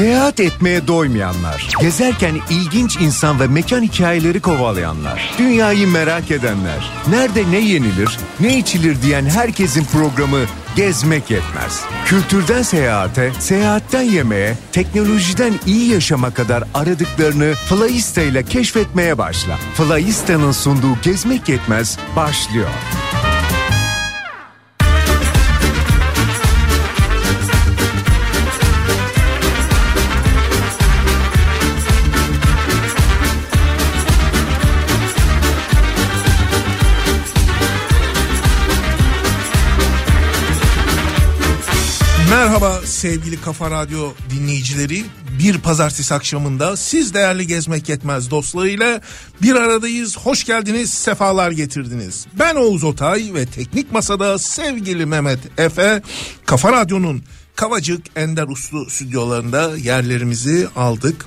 Seyahat etmeye doymayanlar, gezerken ilginç insan ve mekan hikayeleri kovalayanlar, dünyayı merak edenler, nerede ne yenilir, ne içilir diyen herkesin programı Gezmek Yetmez. Kültürden seyahate, seyahatten yemeğe, teknolojiden iyi yaşama kadar aradıklarını Flyista ile keşfetmeye başla. Flyista'nın sunduğu Gezmek Yetmez başlıyor. Sevgili Kafa Radyo dinleyicileri. Bir pazartesi akşamında siz değerli gezmek yetmez dostlarıyla bir aradayız. Hoş geldiniz, sefalar getirdiniz. Ben Oğuz Otay ve teknik masada sevgili Mehmet Efe Kafa Radyo'nun Kavacık Ender Uslu stüdyolarında yerlerimizi aldık.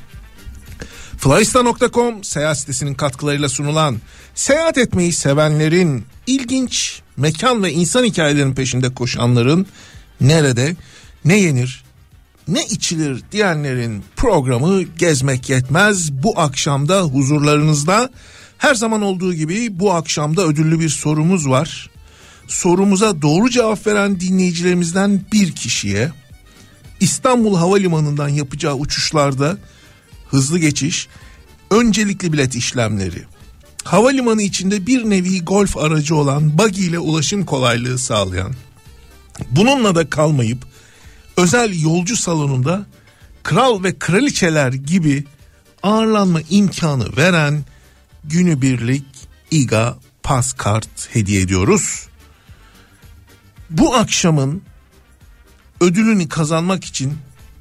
Flysta.com seyahat sitesinin katkılarıyla sunulan seyahat etmeyi sevenlerin ilginç mekan ve insan hikayelerinin peşinde koşanların nerede ne yenir ne içilir diyenlerin programı gezmek yetmez. Bu akşamda huzurlarınızda her zaman olduğu gibi bu akşamda ödüllü bir sorumuz var. Sorumuza doğru cevap veren dinleyicilerimizden bir kişiye İstanbul Havalimanı'ndan yapacağı uçuşlarda hızlı geçiş, öncelikli bilet işlemleri, havalimanı içinde bir nevi golf aracı olan buggy ile ulaşım kolaylığı sağlayan, bununla da kalmayıp özel yolcu salonunda kral ve kraliçeler gibi ağırlanma imkanı veren günübirlik İGA pas hediye ediyoruz. Bu akşamın ödülünü kazanmak için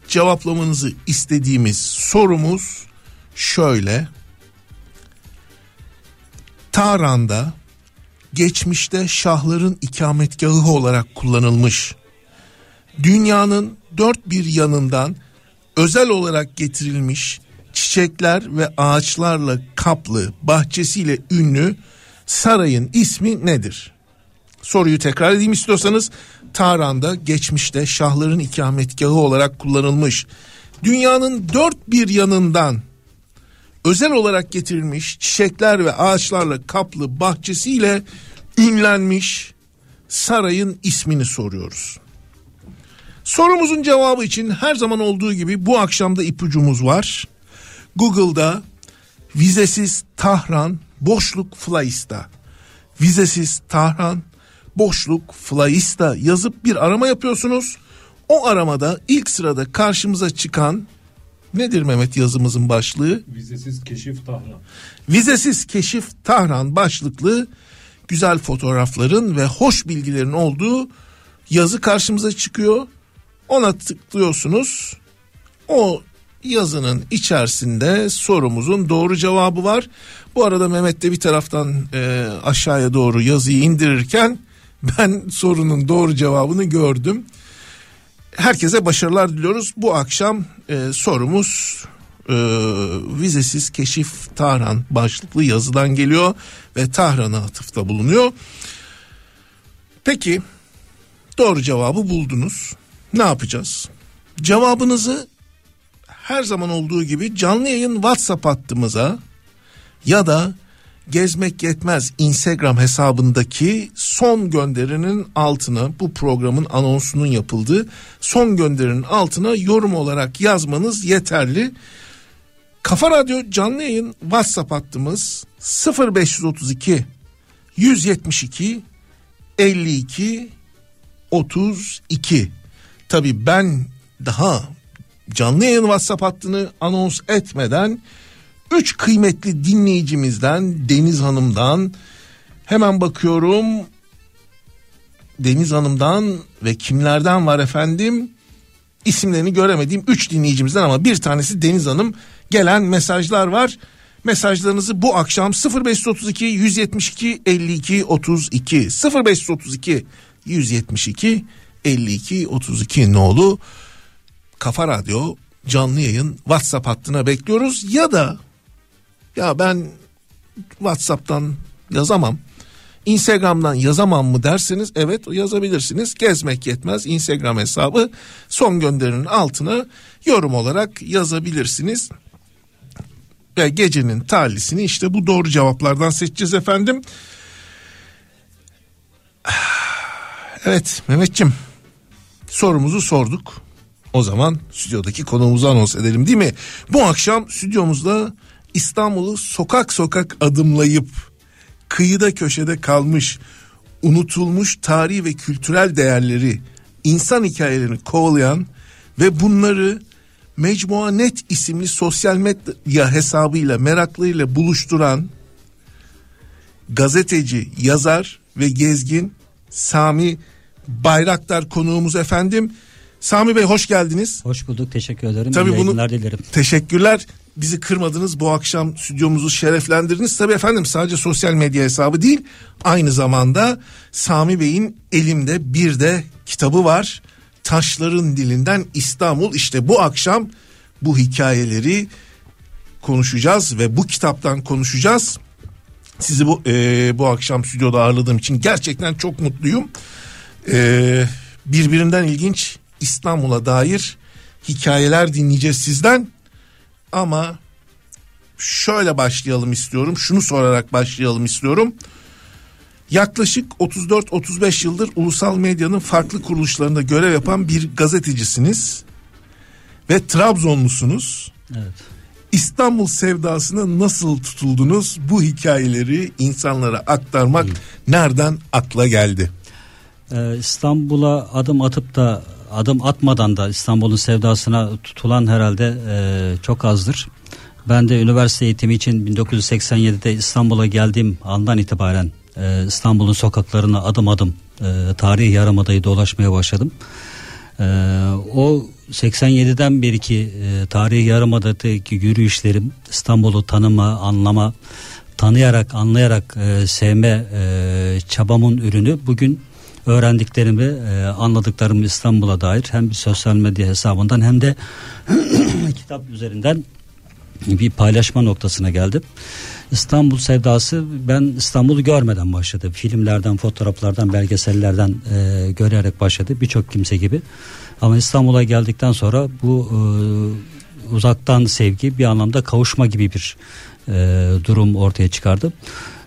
cevaplamanızı istediğimiz sorumuz şöyle. Tahran'da geçmişte şahların ikametgahı olarak kullanılmış dünyanın dört bir yanından özel olarak getirilmiş çiçekler ve ağaçlarla kaplı bahçesiyle ünlü sarayın ismi nedir? Soruyu tekrar edeyim istiyorsanız Tahran'da geçmişte şahların ikametgahı olarak kullanılmış dünyanın dört bir yanından özel olarak getirilmiş çiçekler ve ağaçlarla kaplı bahçesiyle ünlenmiş sarayın ismini soruyoruz. Sorumuzun cevabı için her zaman olduğu gibi bu akşamda ipucumuz var. Google'da vizesiz Tahran boşluk Flyista. Vizesiz Tahran boşluk Flyista yazıp bir arama yapıyorsunuz. O aramada ilk sırada karşımıza çıkan nedir Mehmet yazımızın başlığı? Vizesiz Keşif Tahran. Vizesiz Keşif Tahran başlıklı güzel fotoğrafların ve hoş bilgilerin olduğu yazı karşımıza çıkıyor. Ona tıklıyorsunuz. O yazının içerisinde sorumuzun doğru cevabı var. Bu arada Mehmet de bir taraftan e, aşağıya doğru yazıyı indirirken ben sorunun doğru cevabını gördüm. Herkese başarılar diliyoruz. Bu akşam e, sorumuz e, vizesiz keşif Tahran başlıklı yazıdan geliyor ve Tahran'a atıfta bulunuyor. Peki doğru cevabı buldunuz. Ne yapacağız? Cevabınızı her zaman olduğu gibi canlı yayın WhatsApp hattımıza ya da Gezmek Yetmez Instagram hesabındaki son gönderinin altına bu programın anonsunun yapıldığı son gönderinin altına yorum olarak yazmanız yeterli. Kafa Radyo canlı yayın WhatsApp hattımız 0532 172 52 32. Tabi ben daha canlı yayın WhatsApp hattını anons etmeden üç kıymetli dinleyicimizden Deniz Hanım'dan hemen bakıyorum. Deniz Hanım'dan ve kimlerden var efendim? İsimlerini göremediğim üç dinleyicimizden ama bir tanesi Deniz Hanım. Gelen mesajlar var. Mesajlarınızı bu akşam 0532 172 52 32 0532 172 52 32 nolu Kafa Radyo canlı yayın WhatsApp hattına bekliyoruz ya da ya ben WhatsApp'tan yazamam. Instagram'dan yazamam mı derseniz evet yazabilirsiniz. Gezmek yetmez Instagram hesabı son gönderinin altına yorum olarak yazabilirsiniz. Ve gecenin talisini işte bu doğru cevaplardan seçeceğiz efendim. Evet Mehmetçim sorumuzu sorduk. O zaman stüdyodaki konuğumuzu anons edelim değil mi? Bu akşam stüdyomuzda İstanbul'u sokak sokak adımlayıp kıyıda köşede kalmış unutulmuş tarihi ve kültürel değerleri, insan hikayelerini kovalayan ve bunları Mecmua Net isimli sosyal medya hesabıyla meraklıyla buluşturan gazeteci, yazar ve gezgin Sami Bayraktar konuğumuz efendim. Sami Bey hoş geldiniz. Hoş bulduk teşekkür ederim. Tabii bunu dilerim. Teşekkürler. Bizi kırmadınız bu akşam stüdyomuzu şereflendirdiniz. Tabii efendim sadece sosyal medya hesabı değil aynı zamanda Sami Bey'in elimde bir de kitabı var. Taşların dilinden İstanbul işte bu akşam bu hikayeleri konuşacağız ve bu kitaptan konuşacağız. Sizi bu e, bu akşam stüdyoda ağırladığım için gerçekten çok mutluyum. E, birbirinden ilginç İstanbul'a dair hikayeler dinleyeceğiz sizden. Ama şöyle başlayalım istiyorum. Şunu sorarak başlayalım istiyorum. Yaklaşık 34-35 yıldır ulusal medyanın farklı kuruluşlarında görev yapan bir gazetecisiniz ve Trabzonlusunuz. Evet. İstanbul sevdasına nasıl tutuldunuz? Bu hikayeleri insanlara aktarmak İyi. nereden akla geldi? Ee, İstanbul'a adım atıp da adım atmadan da İstanbul'un sevdasına tutulan herhalde e, çok azdır. Ben de üniversite eğitimi için 1987'de İstanbul'a geldiğim andan itibaren e, İstanbul'un sokaklarına adım adım e, tarihi yarımadayı dolaşmaya başladım. E, o 87'den beri ki e, tarihi yarımadadaki yürüyüşlerim İstanbul'u tanıma, anlama, tanıyarak, anlayarak e, sevme çabamın ürünü bugün öğrendiklerimi, e, anladıklarımı İstanbul'a dair hem bir sosyal medya hesabından hem de kitap üzerinden bir paylaşma noktasına geldim. İstanbul sevdası ben İstanbul'u görmeden başladı. Filmlerden, fotoğraflardan, belgesellerden e, görerek başladı. Birçok kimse gibi. Ama İstanbul'a geldikten sonra bu e, uzaktan sevgi bir anlamda kavuşma gibi bir e, durum ortaya çıkardı.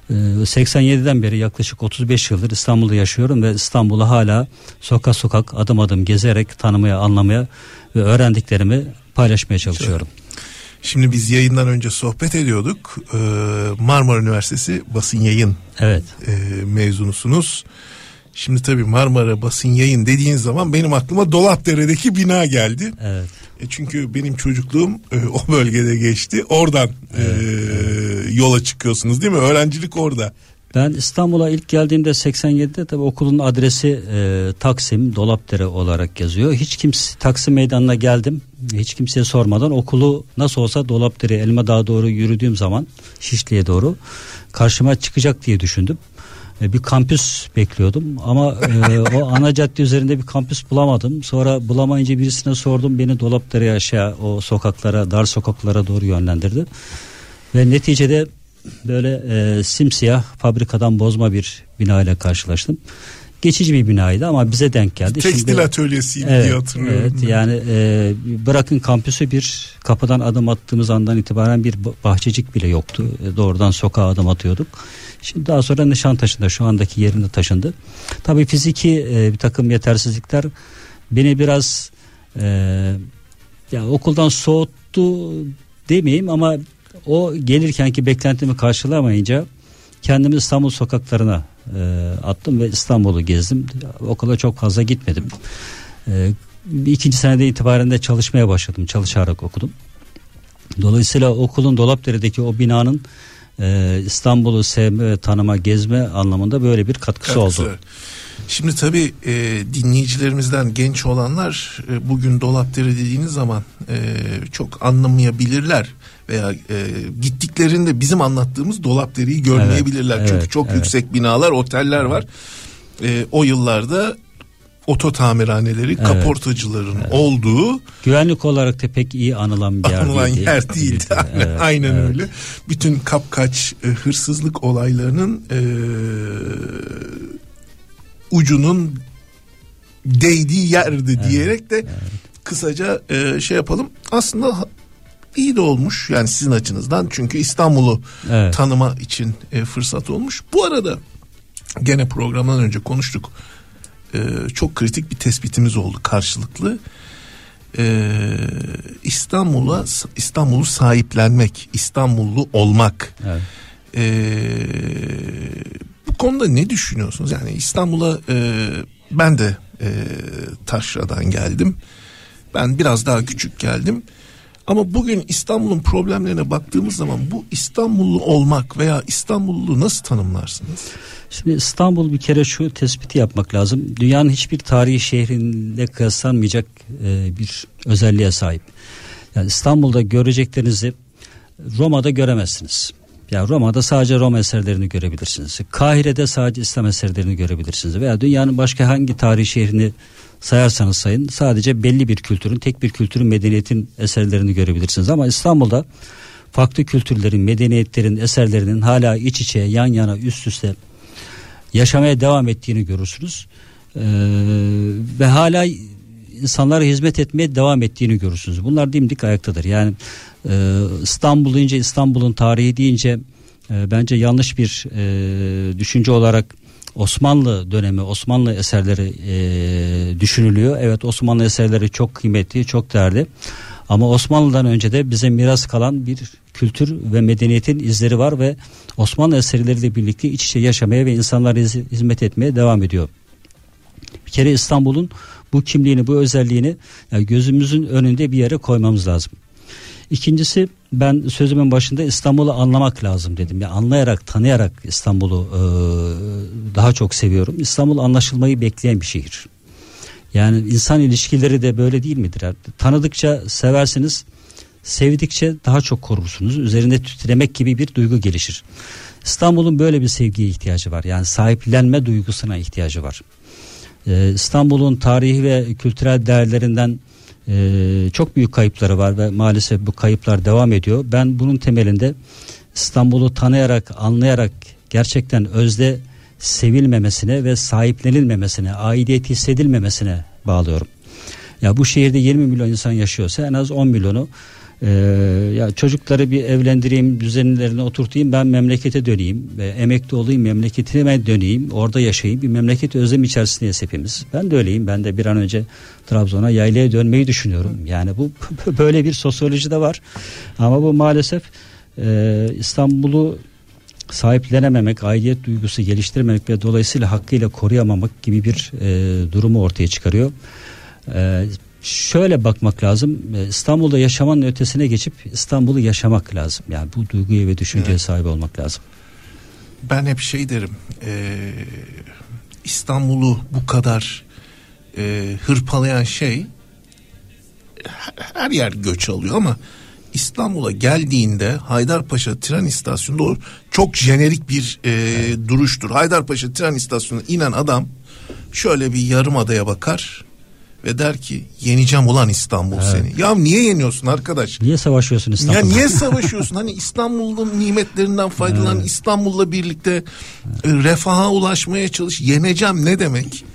87'den ee, beri yaklaşık 35 yıldır İstanbul'da yaşıyorum ve İstanbul'u hala sokak sokak adım adım gezerek tanımaya, anlamaya ve öğrendiklerimi paylaşmaya çalışıyorum. Şimdi biz yayından önce sohbet ediyorduk. Ee, Marmara Üniversitesi basın yayın evet. E, mezunusunuz. Şimdi tabii Marmara basın yayın dediğin zaman benim aklıma Dolapdere'deki bina geldi. Evet. E çünkü benim çocukluğum e, o bölgede geçti. Oradan evet, e, evet. Yola çıkıyorsunuz değil mi? Öğrencilik orada. Ben İstanbul'a ilk geldiğimde 87'de tabii okulun adresi e, Taksim Dolapdere olarak yazıyor. Hiç kimse Taksim Meydanı'na geldim. Hiç kimseye sormadan okulu nasıl olsa Dolapdere Elma Dağı doğru yürüdüğüm zaman Şişli'ye doğru karşıma çıkacak diye düşündüm. E, bir kampüs bekliyordum ama e, o ana cadde üzerinde bir kampüs bulamadım. Sonra bulamayınca birisine sordum beni Dolapdere'ye aşağı o sokaklara dar sokaklara doğru yönlendirdi. Ve neticede böyle e, simsiyah fabrikadan bozma bir bina ile karşılaştım. Geçici bir binaydı ama bize denk geldi. Tekstil Şimdi, atölyesiydi evet, diye hatırlıyorum. Evet yani e, bırakın kampüsü bir kapıdan adım attığımız andan itibaren bir bahçecik bile yoktu. E, doğrudan sokağa adım atıyorduk. Şimdi daha sonra Nişantaşı'nda şu andaki yerinde taşındı. Tabii fiziki e, bir takım yetersizlikler beni biraz e, ya okuldan soğuttu demeyeyim ama o gelirkenki beklentimi karşılamayınca kendimi İstanbul sokaklarına e, attım ve İstanbul'u gezdim. Okula çok fazla gitmedim. E, ikinci senede itibaren de çalışmaya başladım. Çalışarak okudum. Dolayısıyla okulun Dolapdere'deki o binanın e, İstanbul'u sevme tanıma gezme anlamında böyle bir katkısı, katkısı. oldu. Şimdi tabii e, dinleyicilerimizden genç olanlar e, bugün Dolapdere dediğiniz zaman e, çok anlamayabilirler veya e, gittiklerinde bizim anlattığımız Dolapdere'yi görmeyebilirler. Evet, Çünkü evet, çok evet. yüksek binalar, oteller var. E, o yıllarda oto tamirhaneleri, evet. kaportacıların evet. olduğu güvenlik olarak da pek iyi anılan bir yer anılan değildi. yer değildi. Evet, Aynen evet. öyle. Bütün kapkaç e, hırsızlık olaylarının e, ucunun değdiği yerdi diyerek de evet. kısaca e, şey yapalım. Aslında iyi de olmuş yani sizin açınızdan çünkü İstanbul'u evet. tanıma için e, fırsat olmuş. Bu arada gene programdan önce konuştuk. E, çok kritik bir tespitimiz oldu karşılıklı. E, İstanbul'a İstanbul'u sahiplenmek, İstanbullu olmak. Evet. E, bu konuda ne düşünüyorsunuz? Yani İstanbul'a e, ben de e, Taşra'dan geldim. Ben biraz daha küçük geldim. Ama bugün İstanbul'un problemlerine baktığımız zaman bu İstanbullu olmak veya İstanbullu nasıl tanımlarsınız? Şimdi İstanbul bir kere şu tespiti yapmak lazım. Dünyanın hiçbir tarihi şehrinde kıyaslanmayacak e, bir özelliğe sahip. Yani İstanbul'da göreceklerinizi Roma'da göremezsiniz. Yani Roma'da sadece Roma eserlerini görebilirsiniz. Kahire'de sadece İslam eserlerini görebilirsiniz. Veya dünyanın başka hangi tarihi şehrini sayarsanız sayın sadece belli bir kültürün, tek bir kültürün, medeniyetin eserlerini görebilirsiniz. Ama İstanbul'da farklı kültürlerin, medeniyetlerin eserlerinin hala iç içe, yan yana, üst üste yaşamaya devam ettiğini görürsünüz. Ee, ve hala insanlara hizmet etmeye devam ettiğini görürsünüz. Bunlar dimdik ayaktadır. Yani e, İstanbul deyince İstanbul'un tarihi deyince e, bence yanlış bir e, düşünce olarak Osmanlı dönemi Osmanlı eserleri e, düşünülüyor. Evet Osmanlı eserleri çok kıymetli çok değerli. Ama Osmanlı'dan önce de bize miras kalan bir kültür ve medeniyetin izleri var ve Osmanlı eserleriyle birlikte iç içe yaşamaya ve insanlara hizmet etmeye devam ediyor. Bir kere İstanbul'un bu kimliğini, bu özelliğini yani gözümüzün önünde bir yere koymamız lazım. İkincisi ben sözümün başında İstanbul'u anlamak lazım dedim. Ya anlayarak, tanıyarak İstanbul'u e, daha çok seviyorum. İstanbul anlaşılmayı bekleyen bir şehir. Yani insan ilişkileri de böyle değil midir? Yani tanıdıkça seversiniz, sevdikçe daha çok korursunuz. Üzerinde titremek gibi bir duygu gelişir. İstanbul'un böyle bir sevgiye ihtiyacı var. Yani sahiplenme duygusuna ihtiyacı var. Ee, İstanbul'un tarihi ve kültürel değerlerinden e, çok büyük kayıpları var ve maalesef bu kayıplar devam ediyor. Ben bunun temelinde İstanbul'u tanıyarak, anlayarak gerçekten özde sevilmemesine ve sahiplenilmemesine, aidiyet hissedilmemesine bağlıyorum. Ya bu şehirde 20 milyon insan yaşıyorsa en az 10 milyonu ee, ya çocukları bir evlendireyim, düzenlerine oturtayım, ben memlekete döneyim, ve emekli olayım, memleketime döneyim, orada yaşayayım, bir memleket özlem içerisindeyiz hepimiz. Ben de öyleyim, ben de bir an önce Trabzon'a yaylaya dönmeyi düşünüyorum. Yani bu böyle bir sosyoloji de var. Ama bu maalesef e, İstanbul'u sahiplenememek, aidiyet duygusu geliştirmemek ve dolayısıyla hakkıyla koruyamamak gibi bir e, durumu ortaya çıkarıyor. E, şöyle bakmak lazım. E, İstanbul'da yaşamanın ötesine geçip İstanbul'u yaşamak lazım. Yani bu duyguya ve düşünceye evet. sahip olmak lazım. Ben hep şey derim. E, İstanbul'u bu kadar e, hırpalayan şey her yer göç alıyor ama İstanbul'a geldiğinde Haydarpaşa tren istasyonunda çok jenerik bir e, evet. duruştur. Haydarpaşa tren istasyonuna inen adam şöyle bir yarım adaya bakar ve der ki yeneceğim ulan İstanbul evet. seni. Ya niye yeniyorsun arkadaş? Niye savaşıyorsun İstanbul'da? Ya niye savaşıyorsun? hani İstanbul'un nimetlerinden faydalan, evet. İstanbul'la birlikte evet. refaha ulaşmaya çalış. Yeneceğim ne demek?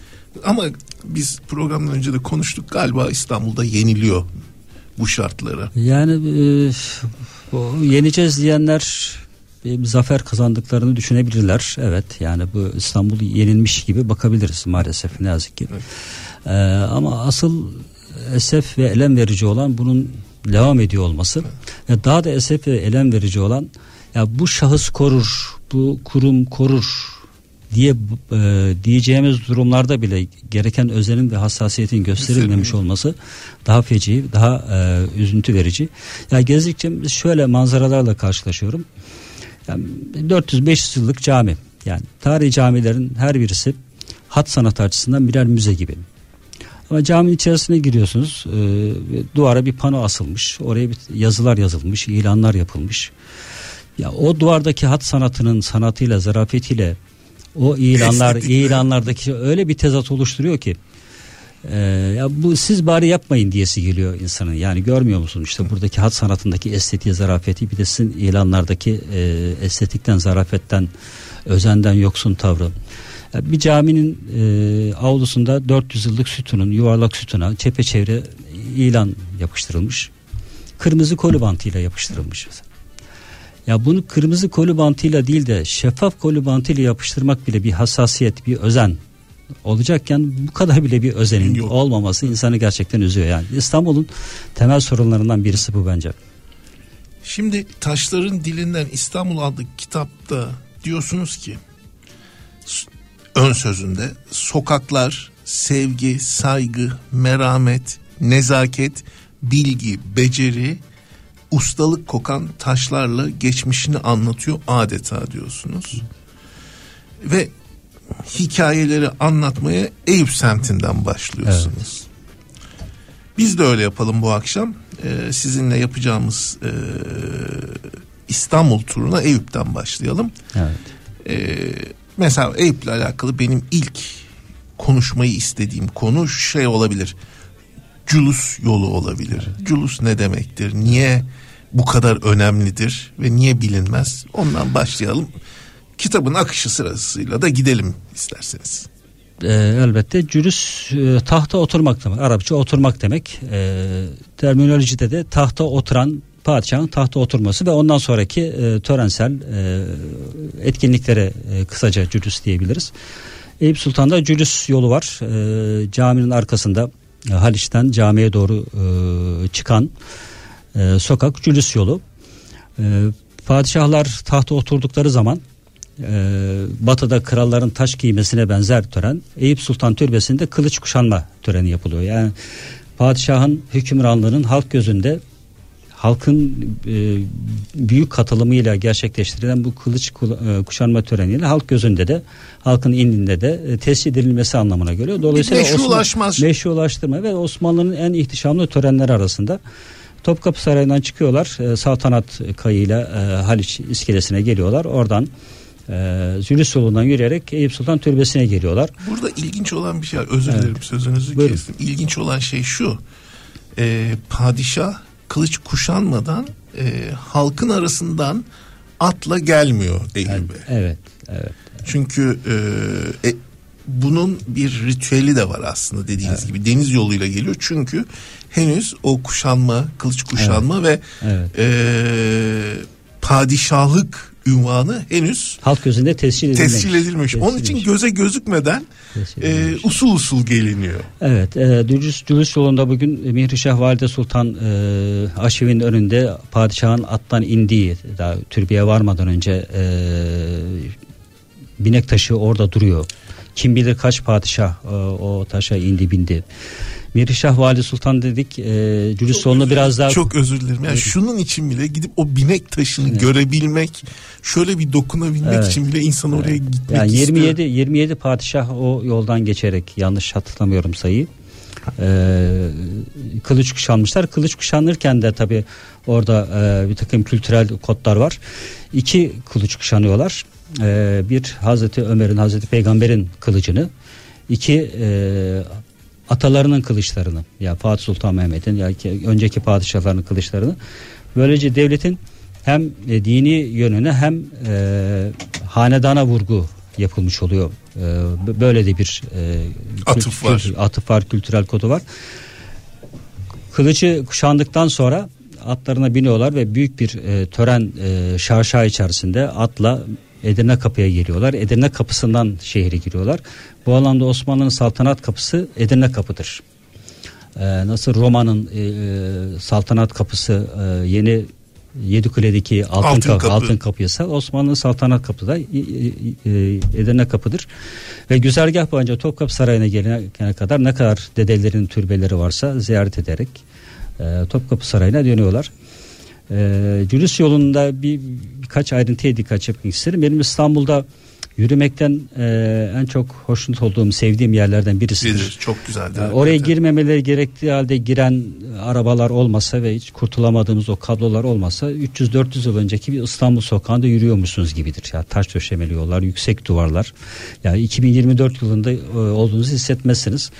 Ama biz programdan önce de konuştuk galiba İstanbul'da yeniliyor bu şartlara. Yani e, yeneceğiz diyenler bir zafer kazandıklarını düşünebilirler. Evet yani bu İstanbul yenilmiş gibi bakabiliriz maalesef ne yazık ki. Evet. Ee, ama asıl esef ve elem verici olan bunun devam ediyor olması ve daha da esef ve elem verici olan ya bu şahıs korur, bu kurum korur diye e, diyeceğimiz durumlarda bile gereken özenin ve hassasiyetin gösterilmemiş olması daha feci, daha e, üzüntü verici. Ya gezdikçe şöyle manzaralarla karşılaşıyorum. Yani 400-500 yıllık cami. Yani tarihi camilerin her birisi hat sanatı açısından birer müze gibi. Ama caminin içerisine giriyorsunuz. E, duvara bir pano asılmış. Oraya bir yazılar yazılmış, ilanlar yapılmış. Ya o duvardaki hat sanatının sanatıyla, zarafetiyle o ilanlar, ilanlardaki öyle bir tezat oluşturuyor ki Ee, ya bu siz bari yapmayın diyesi geliyor insanın. Yani görmüyor musun işte buradaki hat sanatındaki estetiğe zarafeti bir de sizin ilanlardaki e, estetikten zarafetten özenden yoksun tavrı. Ya bir caminin e, avlusunda 400 yıllık sütunun yuvarlak sütuna çepeçevre ilan yapıştırılmış. Kırmızı koli bantıyla yapıştırılmış. Ya bunu kırmızı koli bantıyla değil de şeffaf koli bantıyla yapıştırmak bile bir hassasiyet, bir özen olacakken bu kadar bile bir özenin Yok. olmaması insanı gerçekten üzüyor yani. İstanbul'un temel sorunlarından birisi bu bence. Şimdi Taşların Dilinden İstanbul adlı kitapta diyorsunuz ki ön sözünde sokaklar sevgi, saygı, merhamet, nezaket, bilgi, beceri, ustalık kokan taşlarla geçmişini anlatıyor adeta diyorsunuz. Ve hikayeleri anlatmaya Eyüp semtinden başlıyorsunuz. Biz de öyle yapalım bu akşam. Ee, sizinle yapacağımız e, İstanbul turuna Eyüp'ten başlayalım. Evet. Ee, mesela Eyüp'le alakalı benim ilk konuşmayı istediğim konu şey olabilir. Culus yolu olabilir. Culus ne demektir? Niye bu kadar önemlidir ve niye bilinmez? Ondan başlayalım. Kitabın akışı sırasıyla da gidelim isterseniz. Ee, elbette cürüs e, tahta oturmak demek. Arapça oturmak demek. Ee, terminolojide de tahta oturan padişahın tahta oturması ve ondan sonraki e, törensel e, etkinliklere e, kısaca cürüs diyebiliriz. Eyüp Sultan'da cürüs yolu var. Ee, caminin arkasında e, Haliç'ten camiye doğru e, çıkan e, sokak cürüs yolu. E, padişahlar tahta oturdukları zaman ee, batıda kralların taş giymesine benzer tören Eyüp Sultan Türbesi'nde kılıç kuşanma töreni yapılıyor. Yani padişahın hükümranlığının halk gözünde halkın e, büyük katılımıyla gerçekleştirilen bu kılıç e, kuşanma töreniyle halk gözünde de halkın indinde de e, tescil edilmesi anlamına geliyor. Dolayısıyla Osman- meşrulaştırma ve Osmanlı'nın en ihtişamlı törenleri arasında Topkapı Sarayı'ndan çıkıyorlar. E, saltanat kayığıyla e, Haliç iskelesine geliyorlar. Oradan e, Zülüs yolundan yürüyerek Eyüp Sultan Türbesi'ne geliyorlar. Burada ilginç olan bir şey. Özür dilerim sözünüzü Buyurun. kestim. İlginç olan şey şu. Ee, padişah kılıç kuşanmadan e, halkın arasından atla gelmiyor Eyüp'e. Evet, evet. Çünkü e, e, bunun bir ritüeli de var aslında dediğiniz gibi. Deniz yoluyla geliyor. Çünkü henüz o kuşanma, kılıç kuşanma ve Evet. e, padişahlık ünvanı henüz Halk gözünde tescil edilmiş. tescil edilmiş. Onun için göze gözükmeden e, usul usul geliniyor. Evet, e, Dülüs, Dülüs yolunda bugün Mihrişah Valide Sultan e, aşevinin önünde padişahın attan indiği, daha türbeye varmadan önce e, binek taşı orada duruyor. Kim bilir kaç padişah e, o taşa indi bindi. Mihrişah Valide Sultan dedik, e, yolunu biraz daha Çok özür dilerim. Yani şunun için bile gidip o binek taşını Evet. görebilmek, şöyle bir dokunabilmek Evet. için bile insan oraya gitmek Yani istiyor. 27 27 padişah o yoldan geçerek yanlış hatırlamıyorum sayıyı. Ee, kılıç kuşanmışlar. Kılıç kuşanırken de tabi orada e, bir takım kültürel kodlar var. İki kılıç kuşanıyorlar. Ee, bir Hazreti Ömer'in Hazreti Peygamber'in kılıcını, iki e, atalarının kılıçlarını ya Fatih Sultan Mehmet'in ya ki önceki padişahların kılıçlarını. Böylece devletin hem e, dini yönüne hem e, hanedana vurgu yapılmış oluyor. E, böyle de bir e, Atıf var. atıf var, kültürel kodu var. Kılıcı kuşandıktan sonra atlarına biniyorlar ve büyük bir e, tören e, şaşa içerisinde atla Edirne kapıya geliyorlar. Edirne kapısından şehre giriyorlar. Bu alanda Osmanlı'nın saltanat kapısı Edirne kapıdır. E, nasıl Roma'nın e, e, saltanat kapısı e, yeni Yedikule'deki altın, Altın kapı, kapı. altın kapıysa Osmanlı'nın saltanat kapısı da e, e, Edirne kapıdır. Ve güzergah boyunca Topkapı Sarayı'na gelene kadar ne kadar dedelerin türbeleri varsa ziyaret ederek e, Topkapı Sarayı'na dönüyorlar. E, Cülüs yolunda bir birkaç ayrıntıya dikkat çekmek isterim. Benim İstanbul'da yürümekten e, en çok hoşnut olduğum, sevdiğim yerlerden birisidir. Bilir, çok güzeldi. Yani oraya girmemeleri gerektiği halde giren arabalar olmasa ve hiç kurtulamadığımız o kablolar olmasa 300-400 yıl önceki bir İstanbul sokağında yürüyormuşsunuz gibidir. Ya taş döşemeli yollar, yüksek duvarlar. Yani 2024 yılında e, olduğunuzu hissetmezsiniz.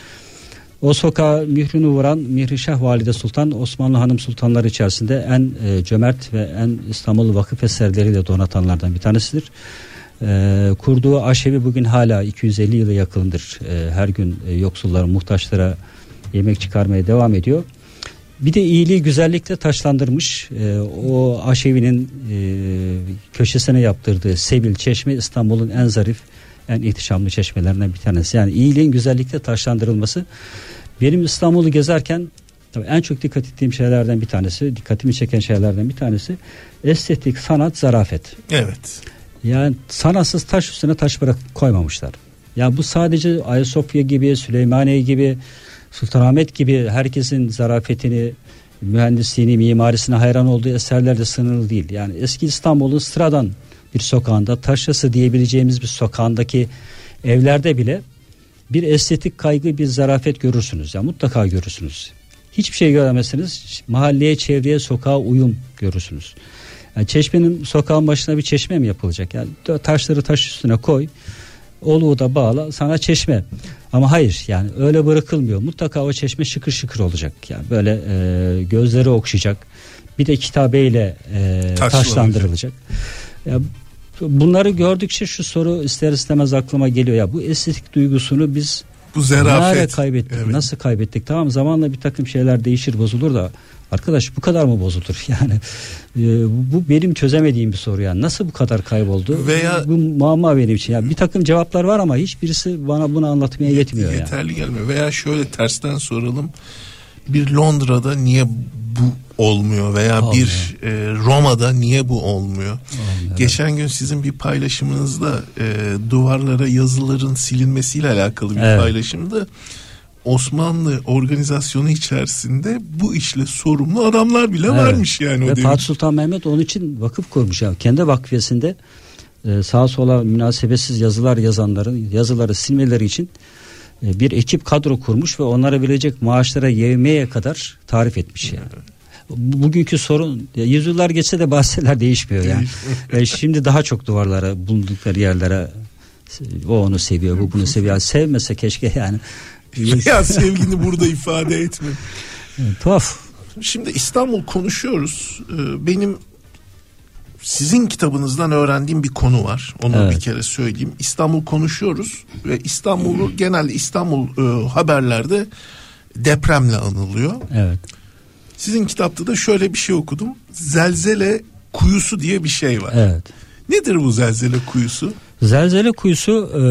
O sokağa mührünü vuran Mihrişah Valide Sultan Osmanlı Hanım Sultanları içerisinde en e, cömert ve en İstanbul vakıf eserleriyle donatanlardan bir tanesidir. E, kurduğu aşevi bugün hala 250 yılı yakındır. E, her gün e, yoksullara, muhtaçlara yemek çıkarmaya devam ediyor. Bir de iyiliği güzellikle taşlandırmış. E, o aşevinin e, köşesine yaptırdığı Sebil Çeşme İstanbul'un en zarif, en ihtişamlı çeşmelerinden bir tanesi. Yani iyiliğin güzellikle taşlandırılması. Benim İstanbul'u gezerken tabii en çok dikkat ettiğim şeylerden bir tanesi, dikkatimi çeken şeylerden bir tanesi estetik, sanat, zarafet. Evet. Yani sanatsız taş üstüne taş bırak koymamışlar. Ya bu sadece Ayasofya gibi, Süleymaniye gibi, Sultanahmet gibi herkesin zarafetini, mühendisliğini, mimarisine hayran olduğu eserlerde sınırlı değil. Yani eski İstanbul'un sıradan bir sokağında, taşrası diyebileceğimiz bir sokağındaki evlerde bile bir estetik kaygı, bir zarafet görürsünüz. Ya mutlaka görürsünüz. Hiçbir şey göremezsiniz. Mahalleye, çevreye, sokağa uyum görürsünüz. Yani çeşmenin sokağın başına bir çeşme mi yapılacak? Yani taşları taş üstüne koy. Oluğu da bağla sana çeşme. Ama hayır yani öyle bırakılmıyor. Mutlaka o çeşme şıkır şıkır olacak. Yani böyle e, gözleri okşayacak. Bir de kitabeyle e, taşlandırılacak. Ya, bunları gördükçe şu soru ister istemez aklıma geliyor. Ya bu estetik duygusunu biz bu zerafet. Kaybettik? Evet. Nasıl kaybettik? Tamam zamanla bir takım şeyler değişir bozulur da arkadaş bu kadar mı bozulur? Yani e, bu benim çözemediğim bir soru yani. Nasıl bu kadar kayboldu? Veya bu muamma benim için. Yani bir takım cevaplar var ama hiçbirisi bana bunu anlatmaya yetmiyor yeterli yani. gelmiyor. Veya şöyle tersten soralım. Bir Londra'da niye bu olmuyor veya olmuyor. bir e, Roma'da niye bu olmuyor? olmuyor? Geçen gün sizin bir paylaşımınızda e, duvarlara yazıların silinmesiyle alakalı bir evet. paylaşımda Osmanlı organizasyonu içerisinde bu işle sorumlu adamlar bile evet. varmış yani. Ve Fatih Sultan Mehmet onun için vakıf kurmuş. Yani kendi vakfiyesinde e, sağa sola münasebetsiz yazılar yazanların yazıları silmeleri için e, bir ekip kadro kurmuş ve onlara verecek maaşlara yevmeye kadar tarif etmiş yani. Bugünkü sorun yüzyıllar geçse de bahseler değişmiyor yani. yani şimdi daha çok duvarlara bulundukları yerlere o onu seviyor bu bunu seviyor. Sevmese keşke yani. ya sevgini burada ifade etme. tuhaf. Şimdi İstanbul konuşuyoruz. Ee, benim sizin kitabınızdan öğrendiğim bir konu var. Onu evet. bir kere söyleyeyim. İstanbul konuşuyoruz ve İstanbul'u genelde İstanbul e, haberlerde depremle anılıyor. Evet. Sizin kitapta da şöyle bir şey okudum. Zelzele kuyusu diye bir şey var. Evet. Nedir bu zelzele kuyusu? Zelzele kuyusu e,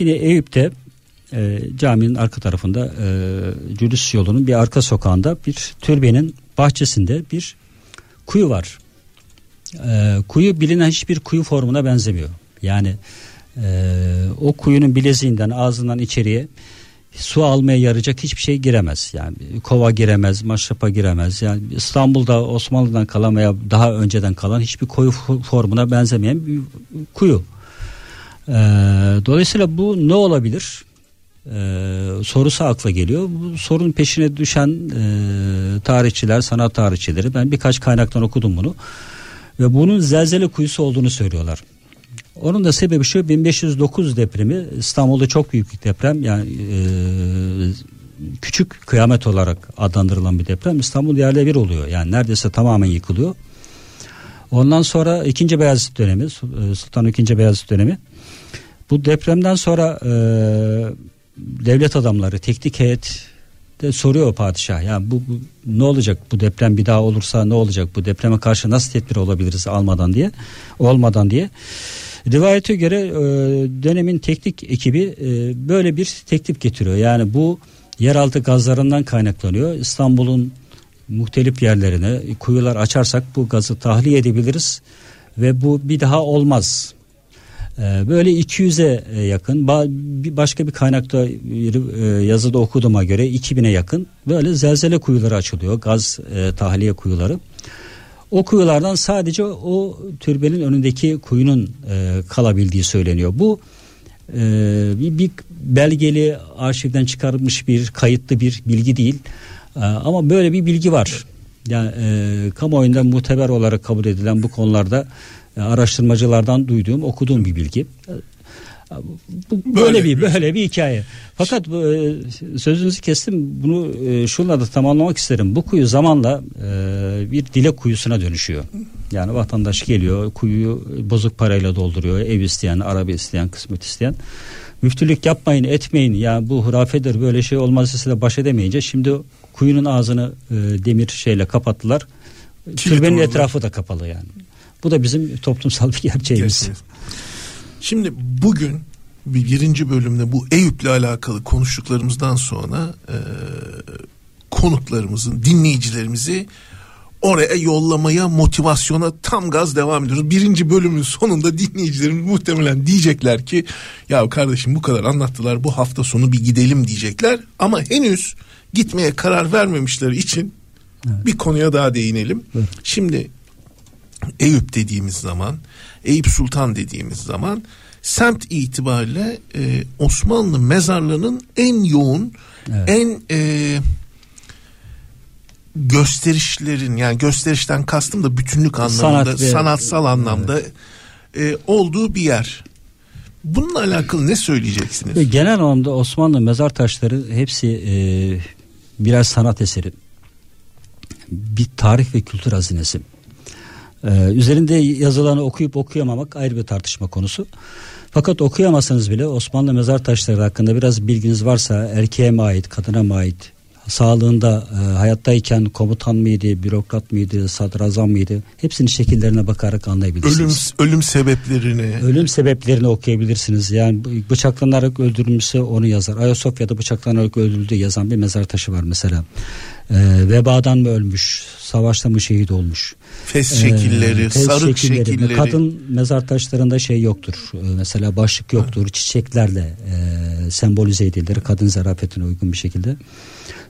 yine Eyüp'te e, caminin arka tarafında e, Cülüs yolunun bir arka sokağında bir türbenin bahçesinde bir kuyu var. E, kuyu bilinen hiçbir kuyu formuna benzemiyor. Yani e, o kuyunun bileziğinden ağzından içeriye su almaya yarayacak hiçbir şey giremez. Yani kova giremez, maşrapa giremez. Yani İstanbul'da Osmanlı'dan kalan veya daha önceden kalan hiçbir koyu formuna benzemeyen bir kuyu. Ee, dolayısıyla bu ne olabilir? Ee, sorusu akla geliyor. Bu sorunun peşine düşen e, tarihçiler, sanat tarihçileri ben birkaç kaynaktan okudum bunu. Ve bunun zelzele kuyusu olduğunu söylüyorlar. Onun da sebebi şu 1509 depremi İstanbul'da çok büyük bir deprem yani e, küçük kıyamet olarak adlandırılan bir deprem İstanbul yerle bir oluyor yani neredeyse tamamen yıkılıyor. Ondan sonra ikinci Beyazıt dönemi e, Sultan II. Beyazıt dönemi bu depremden sonra e, devlet adamları teknik heyet de soruyor padişah yani bu, bu ne olacak bu deprem bir daha olursa ne olacak bu depreme karşı nasıl tedbir olabiliriz almadan diye olmadan diye Rivayete göre e, dönemin teknik ekibi e, böyle bir teklif getiriyor. Yani bu yeraltı gazlarından kaynaklanıyor. İstanbul'un muhtelif yerlerine kuyular açarsak bu gazı tahliye edebiliriz ve bu bir daha olmaz. E, böyle 200'e yakın başka bir kaynakta yazıda okuduğuma göre 2000'e yakın böyle zelzele kuyuları açılıyor gaz tahliye kuyuları. O kuyulardan sadece o türbenin önündeki kuyunun e, kalabildiği söyleniyor. Bu e, bir, bir belgeli arşivden çıkarılmış bir kayıtlı bir bilgi değil. E, ama böyle bir bilgi var. Yani e, kamuoyunda muteber olarak kabul edilen bu konularda e, araştırmacılardan duyduğum, okuduğum bir bilgi. Bu böyle, böyle bir böyle bir hikaye. Fakat e, sözünüzü kestim. Bunu e, şunla da tamamlamak isterim. Bu kuyu zamanla e, bir dile kuyusuna dönüşüyor. Yani vatandaş geliyor, kuyuyu bozuk parayla dolduruyor. Ev isteyen, araba isteyen, kısmet isteyen. Müftülük yapmayın, etmeyin. Ya bu hurafedir, böyle şey olmaz size baş edemeyince şimdi kuyunun ağzını demir şeyle kapattılar. Türbenin etrafı da kapalı yani. Bu da bizim toplumsal bir gerçeğimiz. Gerçekten. Şimdi bugün bir birinci bölümde bu Eyüp'le alakalı konuştuklarımızdan sonra e, konuklarımızın, dinleyicilerimizi oraya yollamaya, motivasyona tam gaz devam ediyoruz. Birinci bölümün sonunda dinleyicilerimiz muhtemelen diyecekler ki ya kardeşim bu kadar anlattılar bu hafta sonu bir gidelim diyecekler. Ama henüz gitmeye karar vermemişleri için evet. bir konuya daha değinelim. Evet. Şimdi Eyüp dediğimiz zaman Eyüp Sultan dediğimiz zaman semt itibariyle e, Osmanlı mezarlarının en yoğun evet. en e, gösterişlerin yani gösterişten kastım da bütünlük anlamında Sanat ve, sanatsal anlamda evet. e, olduğu bir yer. Bununla alakalı ne söyleyeceksiniz? Genel anlamda Osmanlı mezar taşları hepsi e, birer sanat eseri. Bir tarih ve kültür hazinesi. Ee, üzerinde yazılanı okuyup okuyamamak ayrı bir tartışma konusu. Fakat okuyamazsanız bile Osmanlı mezar taşları hakkında biraz bilginiz varsa erkeğe mi ait, kadına mı ait, sağlığında e, hayattayken komutan mıydı, bürokrat mıydı, sadrazam mıydı? Hepsinin şekillerine bakarak anlayabilirsiniz. Ölüm, ölüm sebeplerini. Ölüm sebeplerini okuyabilirsiniz. Yani bıçaklanarak öldürülmüşse onu yazar. Ayasofya'da bıçaklanarak öldürüldü yazan bir mezar taşı var mesela. E, vebadan mı ölmüş, savaşta mı şehit olmuş. Fes şekilleri, ee, sarık şekilleri. şekilleri. Kadın mezar taşlarında şey yoktur. Ee, mesela başlık yoktur. Ha. Çiçeklerle e, sembolize edilir. Kadın zarafetine uygun bir şekilde.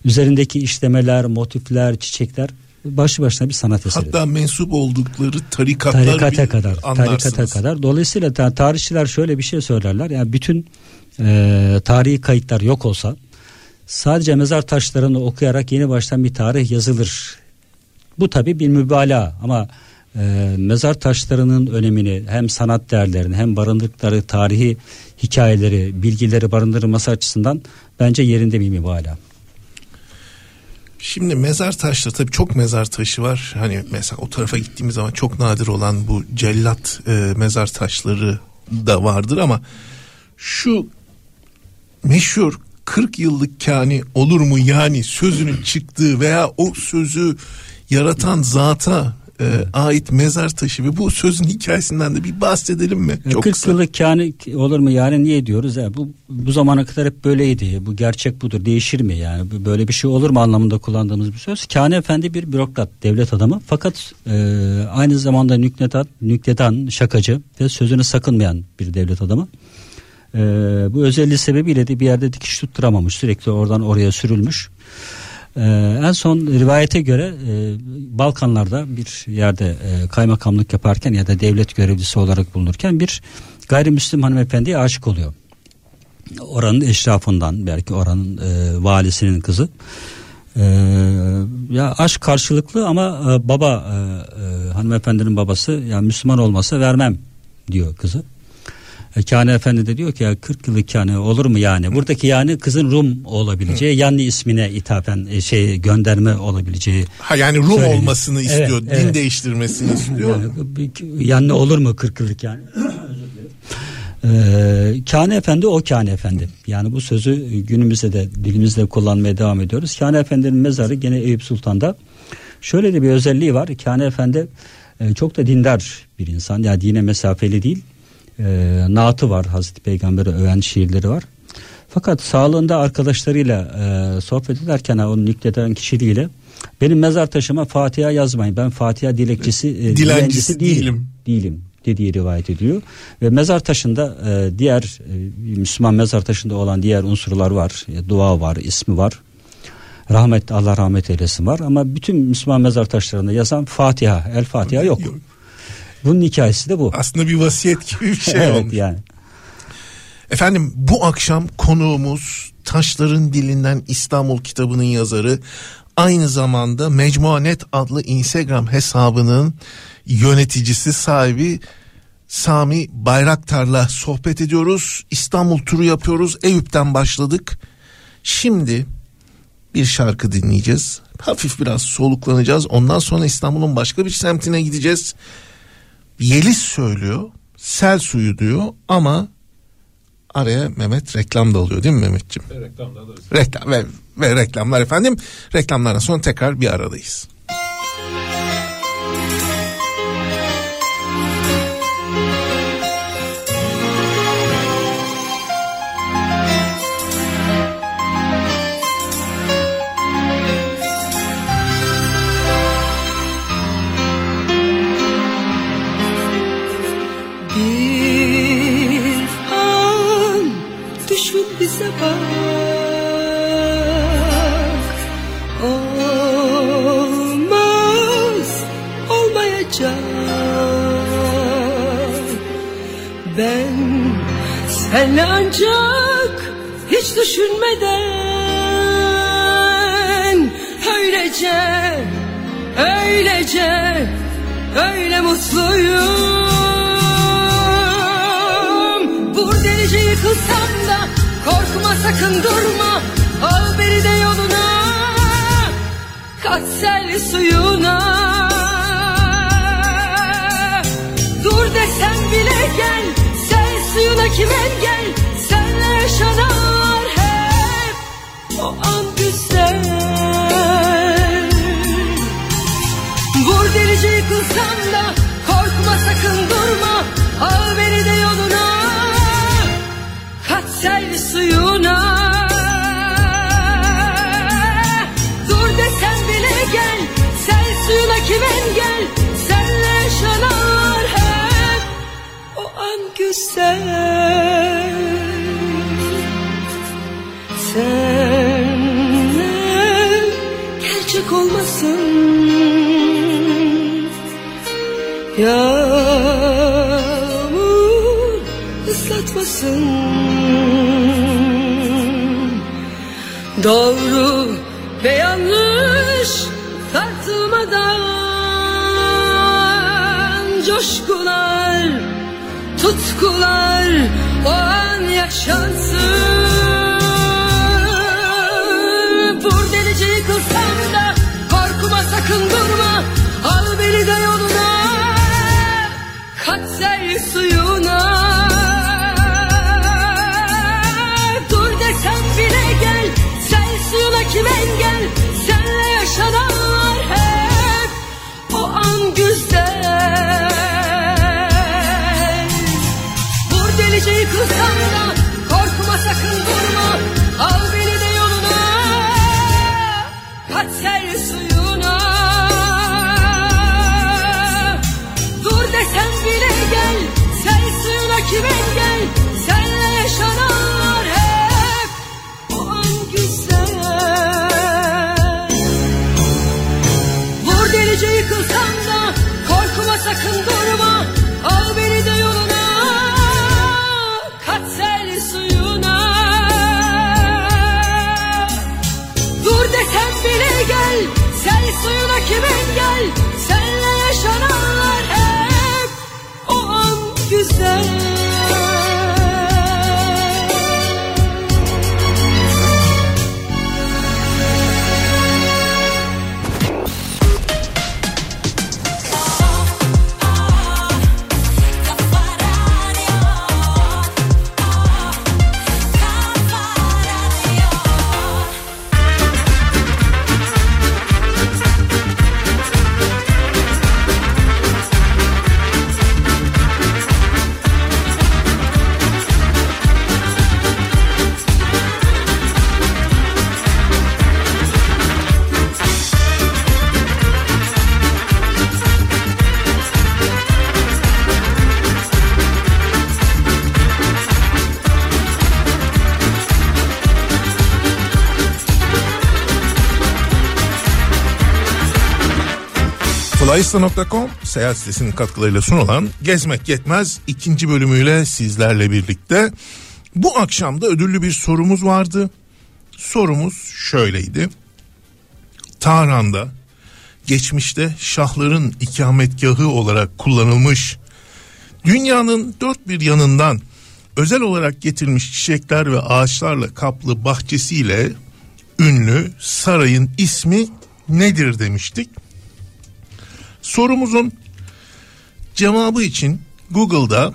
Üzerindeki işlemeler, motifler, çiçekler başlı başına bir sanat eseri. Hatta mensup oldukları tarikatlar tarikata kadar, tarikata kadar. Dolayısıyla tarihçiler şöyle bir şey söylerler. Yani bütün e, tarihi kayıtlar yok olsa sadece mezar taşlarını okuyarak yeni baştan bir tarih yazılır. Bu tabi bir mübalağa ama e, mezar taşlarının önemini hem sanat değerlerini hem barındırdıkları tarihi hikayeleri, bilgileri barındırılması açısından bence yerinde bir mübalağa. Şimdi mezar taşları tabii çok mezar taşı var. Hani mesela o tarafa gittiğimiz zaman çok nadir olan bu cellat e, mezar taşları da vardır ama şu meşhur 40 yıllık kani olur mu yani sözünün çıktığı veya o sözü yaratan zata e, ait mezar taşı ve bu sözün hikayesinden de bir bahsedelim mi? Çok 40 kısa. yıllık kâni olur mu yani niye diyoruz ya bu bu zamana kadar hep böyleydi. Bu gerçek budur. Değişir mi yani? Böyle bir şey olur mu anlamında kullandığımız bir söz. Kâni efendi bir bürokrat, devlet adamı. Fakat e, aynı zamanda nükledan, nükledan, şakacı ve sözünü sakınmayan bir devlet adamı. E, bu özelliği sebebiyle de bir yerde dikiş tutturamamış. Sürekli oradan oraya sürülmüş. Ee, en son rivayete göre e, Balkanlarda bir yerde e, kaymakamlık yaparken ya da devlet görevlisi olarak bulunurken bir gayrimüslim hanımefendiye aşık oluyor. Oranın eşrafından belki oranın e, valisinin kızı. Ee, ya aşk karşılıklı ama e, baba e, e, hanımefendinin babası ya yani Müslüman olmasa vermem diyor kızı. E, Kâne Efendi de diyor ki ya 40 yıllık Kâne olur mu yani? Buradaki yani kızın Rum olabileceği, yani ismine ithafen e, şey gönderme olabileceği. Ha yani Rum söyleniyor. olmasını istiyor, evet, din evet. değiştirmesini istiyor. Yani, yani olur mu 40 yıllık yani? Ee, Kâne Efendi o Kâne Efendi. Yani bu sözü günümüzde de dilimizde kullanmaya devam ediyoruz. Kâne Efendi'nin mezarı gene Eyüp Sultan'da. Şöyle de bir özelliği var. Kâne Efendi e, çok da dindar bir insan. Yani dine mesafeli değil e, naatı var Hazreti Peygamber'e öven şiirleri var. Fakat sağlığında arkadaşlarıyla e, sohbet ederken onun nükleden kişiliğiyle benim mezar taşıma Fatiha yazmayın. Ben Fatiha dilekçisi e, dilencisi değilim. değilim. Değilim dediği rivayet ediyor. Ve mezar taşında e, diğer e, Müslüman mezar taşında olan diğer unsurlar var. E, dua var, ismi var. Rahmet Allah rahmet eylesin var ama bütün Müslüman mezar taşlarında yazan Fatiha, El Fatiha yok. yok. Bunun hikayesi de bu. Aslında bir vasiyet gibi bir şey evet, olmuş. Yani. Efendim bu akşam konuğumuz Taşların Dilinden İstanbul kitabının yazarı aynı zamanda Mecmuanet adlı Instagram hesabının yöneticisi sahibi Sami Bayraktar'la sohbet ediyoruz. İstanbul turu yapıyoruz. Eyüp'ten başladık. Şimdi bir şarkı dinleyeceğiz. Hafif biraz soluklanacağız. Ondan sonra İstanbul'un başka bir semtine gideceğiz. Yeliz söylüyor. Sel suyu diyor ama araya Mehmet reklam da oluyor değil mi Mehmetciğim? Ve reklamda da Reklam ve, ve reklamlar efendim. Reklamlardan sonra tekrar bir aradayız. Senle ancak hiç düşünmeden Öylece, öylece, öyle mutluyum. Vur delice yıkılsam da korkma sakın durma. Al beni de yoluna Kat sel suyuna suyuna kim engel? Senle yaşanar hep O an güzel. Vur delice yıkılsam da korkma sakın durma. Al beni de yoluna Kat sel suyuna güzel Senle gerçek olmasın Yağmur ıslatmasın. Doğru ve yanlış tartılmadan Coşkular, tutkular o an yaşansın. Vur delice yıkılsam da korkma sakın durma. Al beni de yoluna. Kat sel sakın Flyista.com seyahat sitesinin katkılarıyla sunulan Gezmek Yetmez ikinci bölümüyle sizlerle birlikte. Bu akşam da ödüllü bir sorumuz vardı. Sorumuz şöyleydi. Tahran'da geçmişte şahların ikametgahı olarak kullanılmış Dünyanın dört bir yanından özel olarak getirilmiş çiçekler ve ağaçlarla kaplı bahçesiyle ünlü sarayın ismi nedir demiştik. Sorumuzun cevabı için Google'da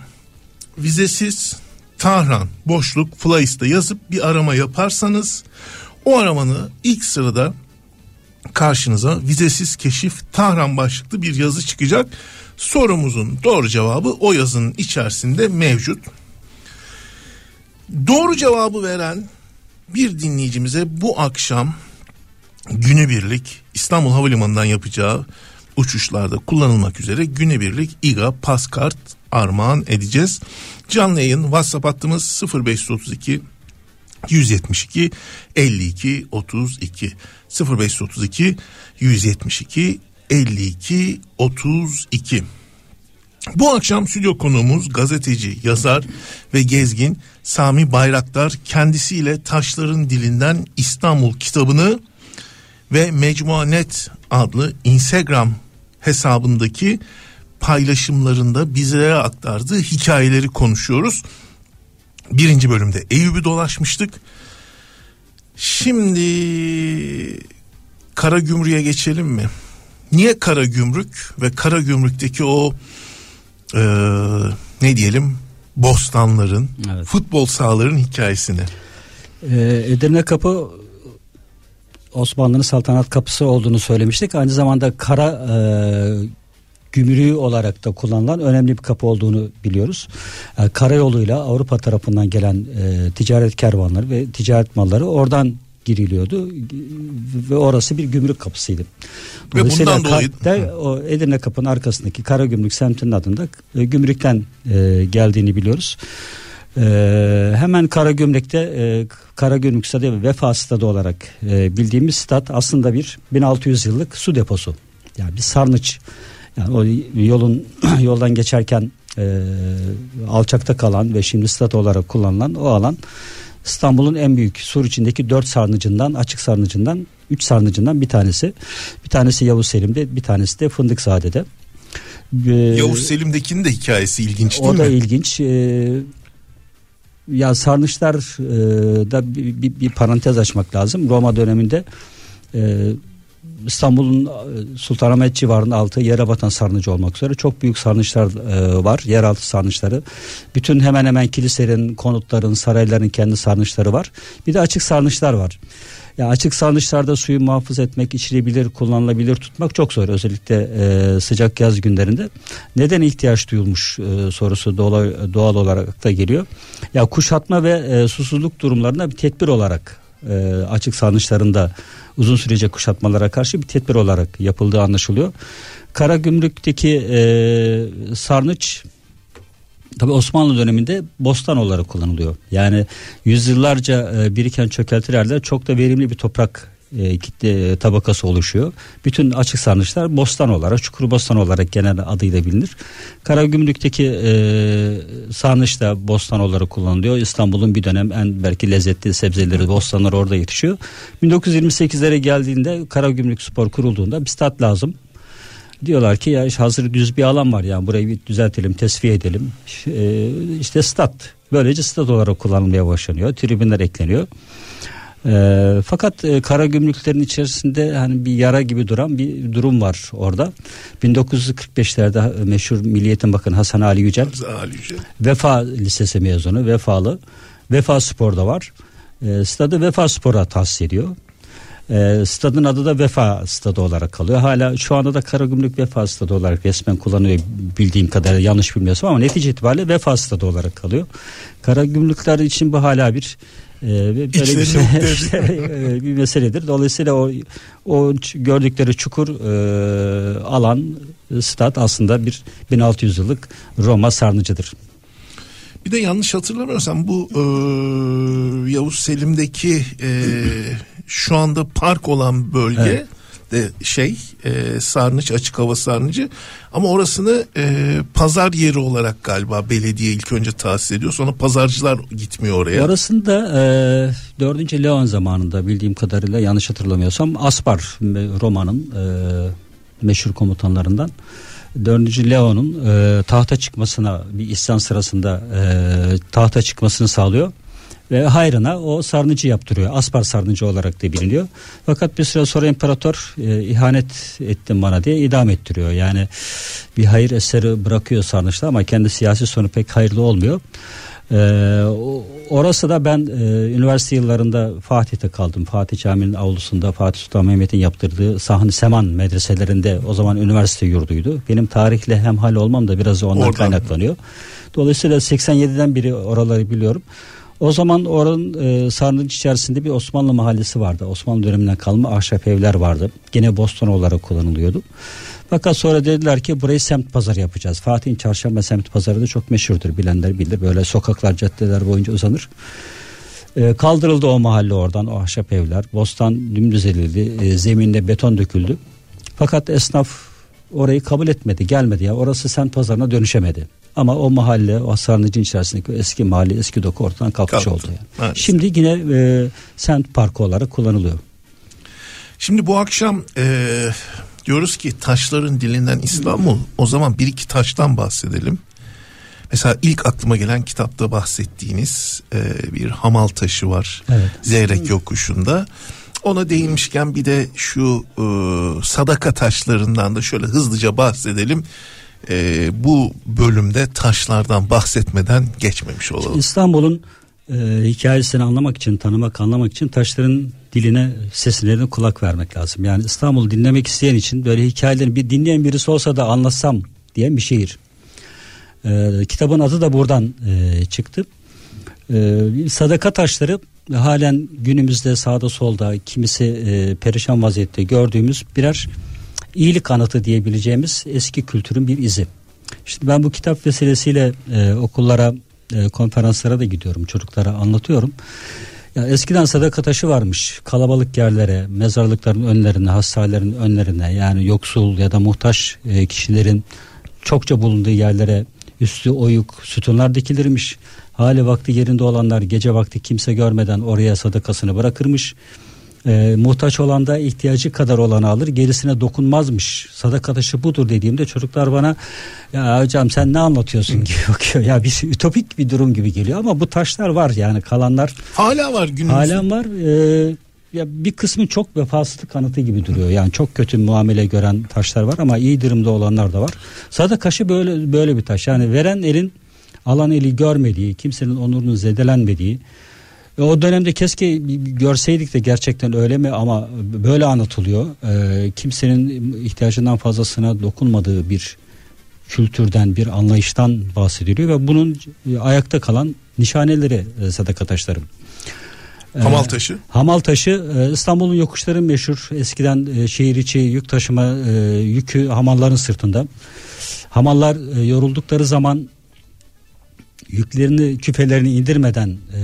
vizesiz Tahran boşluk Fly's'ta yazıp bir arama yaparsanız o aramanı ilk sırada karşınıza vizesiz keşif Tahran başlıklı bir yazı çıkacak. Sorumuzun doğru cevabı o yazının içerisinde mevcut. Doğru cevabı veren bir dinleyicimize bu akşam günübirlik İstanbul Havalimanı'ndan yapacağı uçuşlarda kullanılmak üzere günübirlik İGA Paskart armağan edeceğiz. Canlı yayın WhatsApp hattımız 0532 172 52 32 0532 172 52 32 bu akşam stüdyo konuğumuz gazeteci, yazar ve gezgin Sami Bayraktar kendisiyle Taşların Dilinden İstanbul kitabını ve Mecmuanet adlı Instagram hesabındaki paylaşımlarında bizlere aktardığı hikayeleri konuşuyoruz. Birinci bölümde Eyüp'ü dolaşmıştık. Şimdi Kara Gümrük'e geçelim mi? Niye Kara Gümrük ve Kara Gümrük'teki o e, ne diyelim bostanların, Evet. futbol sahaların hikayesini? Ee, Edirne Kapı Osmanlı'nın saltanat kapısı olduğunu söylemiştik. Aynı zamanda kara e, gümrüğü olarak da kullanılan önemli bir kapı olduğunu biliyoruz. E, karayoluyla Avrupa tarafından gelen e, ticaret kervanları ve ticaret malları oradan giriliyordu ve orası bir gümrük kapısıydı. bundan dolayı- de o Edirne Kapı'nın arkasındaki Karagümrük semtinin adında e, gümrükten e, geldiğini biliyoruz. Ee, hemen Karagümrük'te e, Karagümrük Stadı ve Vefa Stadı olarak e, bildiğimiz stat aslında bir 1600 yıllık su deposu. Yani bir sarnıç. Yani o yolun yoldan geçerken e, alçakta kalan ve şimdi stat olarak kullanılan o alan İstanbul'un en büyük sur içindeki dört sarnıcından açık sarnıcından üç sarnıcından bir tanesi. Bir tanesi Yavuz Selim'de bir tanesi de Fındıkzade'de. Ee, Yavuz Selim'dekinin de hikayesi ilginç değil o da mi? ilginç. Ee, ya sarnıçlar e, da bir, bir, bir parantez açmak lazım. Roma döneminde e, İstanbul'un e, Sultanahmet civarında altı yere batan sarnıcı olmak üzere çok büyük sarnıçlar e, var. Yeraltı sarnıçları. Bütün hemen hemen kiliselerin, konutların, sarayların kendi sarnıçları var. Bir de açık sarnıçlar var. Ya açık sarnıçlarda suyu muhafaza etmek, içilebilir, kullanılabilir tutmak çok zor. Özellikle e, sıcak yaz günlerinde. Neden ihtiyaç duyulmuş e, sorusu doğal, doğal olarak da geliyor. Ya kuşatma ve e, susuzluk durumlarında bir tedbir olarak e, açık sarnıçlarında uzun sürecek kuşatmalara karşı bir tedbir olarak yapıldığı anlaşılıyor. Karagümrük'teki e, sarnıç Tabi Osmanlı döneminde bostan olarak kullanılıyor. Yani yüzyıllarca e, biriken çökeltilerle çok da verimli bir toprak e, kitle e, tabakası oluşuyor. Bütün açık sarnıçlar bostan olarak, çukur bostan olarak genel adıyla bilinir. Karagümrük'teki e, sarnıç da bostan olarak kullanılıyor. İstanbul'un bir dönem en belki lezzetli sebzeleri, bostanlar orada yetişiyor. 1928'lere geldiğinde Karagümrük Spor kurulduğunda bir stat lazım. Diyorlar ki ya hazır düz bir alan var yani burayı bir düzeltelim, tesviye edelim. Ee, işte stat. Böylece stat olarak kullanılmaya başlanıyor. Tribünler ekleniyor. Ee, fakat e, kara gümrüklerin içerisinde hani bir yara gibi duran bir durum var orada. 1945'lerde meşhur Milliyetin Bakanı Hasan Ali Yücel Ali Yücel. Vefa Lisesi mezunu, Vefalı. Vefa Spor'da var. E, stadı Vefa Spor'a tahsis ediyor. E, stadın adı da Vefa Stadı olarak kalıyor. Hala şu anda da Karagümrük Vefa Stadı olarak resmen kullanılıyor bildiğim kadarıyla yanlış bilmiyorsam ama netice itibariyle Vefa Stadı olarak kalıyor. Karagümrükler için bu hala bir e, böyle bir, ukde. işte, e, bir meseledir. Dolayısıyla o o gördükleri çukur e, alan stat aslında bir 1600 yıllık Roma sarnıcıdır. Bir de yanlış hatırlamıyorsam bu e, Yavuz Selim'deki e, şu anda park olan bölge Evet. de şey e, sarnıç açık hava sarnıcı ama orasını e, pazar yeri olarak galiba belediye ilk önce tahsis ediyor sonra pazarcılar gitmiyor oraya. Orasında e, 4. Leon zamanında bildiğim kadarıyla yanlış hatırlamıyorsam Aspar Roma'nın e, meşhur komutanlarından 4. Leon'un e, tahta çıkmasına bir isyan sırasında e, tahta çıkmasını sağlıyor ve hayrına o sarnıcı yaptırıyor. Aspar sarnıcı olarak da biliniyor. Fakat bir süre sonra imparator e, ihanet ettin bana diye idam ettiriyor. Yani bir hayır eseri bırakıyor sarnıçta ama kendi siyasi sonu pek hayırlı olmuyor. Ee, orası da ben e, üniversite yıllarında Fatih'te kaldım. Fatih Camii'nin avlusunda Fatih Sultan Mehmet'in yaptırdığı Sahni Seman medreselerinde o zaman üniversite yurduydu. Benim tarihle hemhal olmam da biraz ondan Oradan. kaynaklanıyor. Dolayısıyla 87'den biri oraları biliyorum. O zaman oranın e, sarnıç içerisinde bir Osmanlı mahallesi vardı. Osmanlı döneminden kalma ahşap evler vardı. Gene Boston olarak kullanılıyordu. Fakat sonra dediler ki burayı semt pazarı yapacağız. Fatih'in çarşamba semt pazarı da çok meşhurdur bilenler bilir. Böyle sokaklar caddeler boyunca uzanır. E, kaldırıldı o mahalle oradan o ahşap evler. Bostan dümdüz edildi. E, zeminde beton döküldü. Fakat esnaf orayı kabul etmedi gelmedi ya orası semt pazarına dönüşemedi. Ama o mahalle o Sarnıcı'nın içerisindeki eski mahalle eski doku ortadan kalkmış Kalktı. oldu. Yani. Maalesef. Şimdi yine e, semt parkı olarak kullanılıyor. Şimdi bu akşam e, diyoruz ki taşların dilinden İstanbul. O zaman bir iki taştan bahsedelim. Mesela ilk aklıma gelen kitapta bahsettiğiniz e, bir hamal taşı var. Evet. Zeyrek yokuşunda. Ona değinmişken bir de şu e, sadaka taşlarından da şöyle hızlıca bahsedelim. E, bu bölümde taşlardan bahsetmeden geçmemiş olalım. İstanbul'un e, hikayesini anlamak için, tanımak, anlamak için taşların diline, seslerine kulak vermek lazım. Yani İstanbul dinlemek isteyen için böyle hikayelerini bir dinleyen birisi olsa da anlatsam diyen bir şehir. E, kitabın adı da buradan e, çıktı. E, sadaka taşları halen günümüzde sağda solda kimisi e, perişan vaziyette gördüğümüz birer iyilik anıtı diyebileceğimiz eski kültürün bir izi. Şimdi ben bu kitap vesilesiyle e, okullara, e, konferanslara da gidiyorum. Çocuklara anlatıyorum. Ya eskiden sadaka taşı varmış. Kalabalık yerlere, mezarlıkların önlerine, hastanelerin önlerine yani yoksul ya da muhtaç e, kişilerin çokça bulunduğu yerlere üstü oyuk sütunlar dikilirmiş. Hali vakti yerinde olanlar gece vakti kimse görmeden oraya sadakasını bırakırmış. E, muhtaç olan da ihtiyacı kadar olanı alır. Gerisine dokunmazmış. Sadaka taşı budur dediğimde çocuklar bana ya hocam sen ne anlatıyorsun? Gibi bakıyor. Ya bir ütopik bir durum gibi geliyor ama bu taşlar var yani kalanlar Hala var günümüzde. halen var. Ee, ya bir kısmı çok vefasızlık kanıtı gibi duruyor. Yani çok kötü muamele gören taşlar var ama iyi durumda olanlar da var. Sadakaşı böyle böyle bir taş. Yani veren elin alan eli görmediği kimsenin onurunun zedelenmediği e, O dönemde keşke görseydik de gerçekten öyle mi ama böyle anlatılıyor. Ee, kimsenin ihtiyacından fazlasına dokunmadığı bir kültürden, bir anlayıştan bahsediliyor ve bunun e, ayakta kalan nişaneleri e, sadaka taşları. Ee, Hamal taşı. Hamal taşı e, İstanbul'un yokuşları meşhur. Eskiden e, şehir içi yük taşıma e, yükü hamalların sırtında. Hamallar e, yoruldukları zaman yüklerini küfelerini indirmeden e,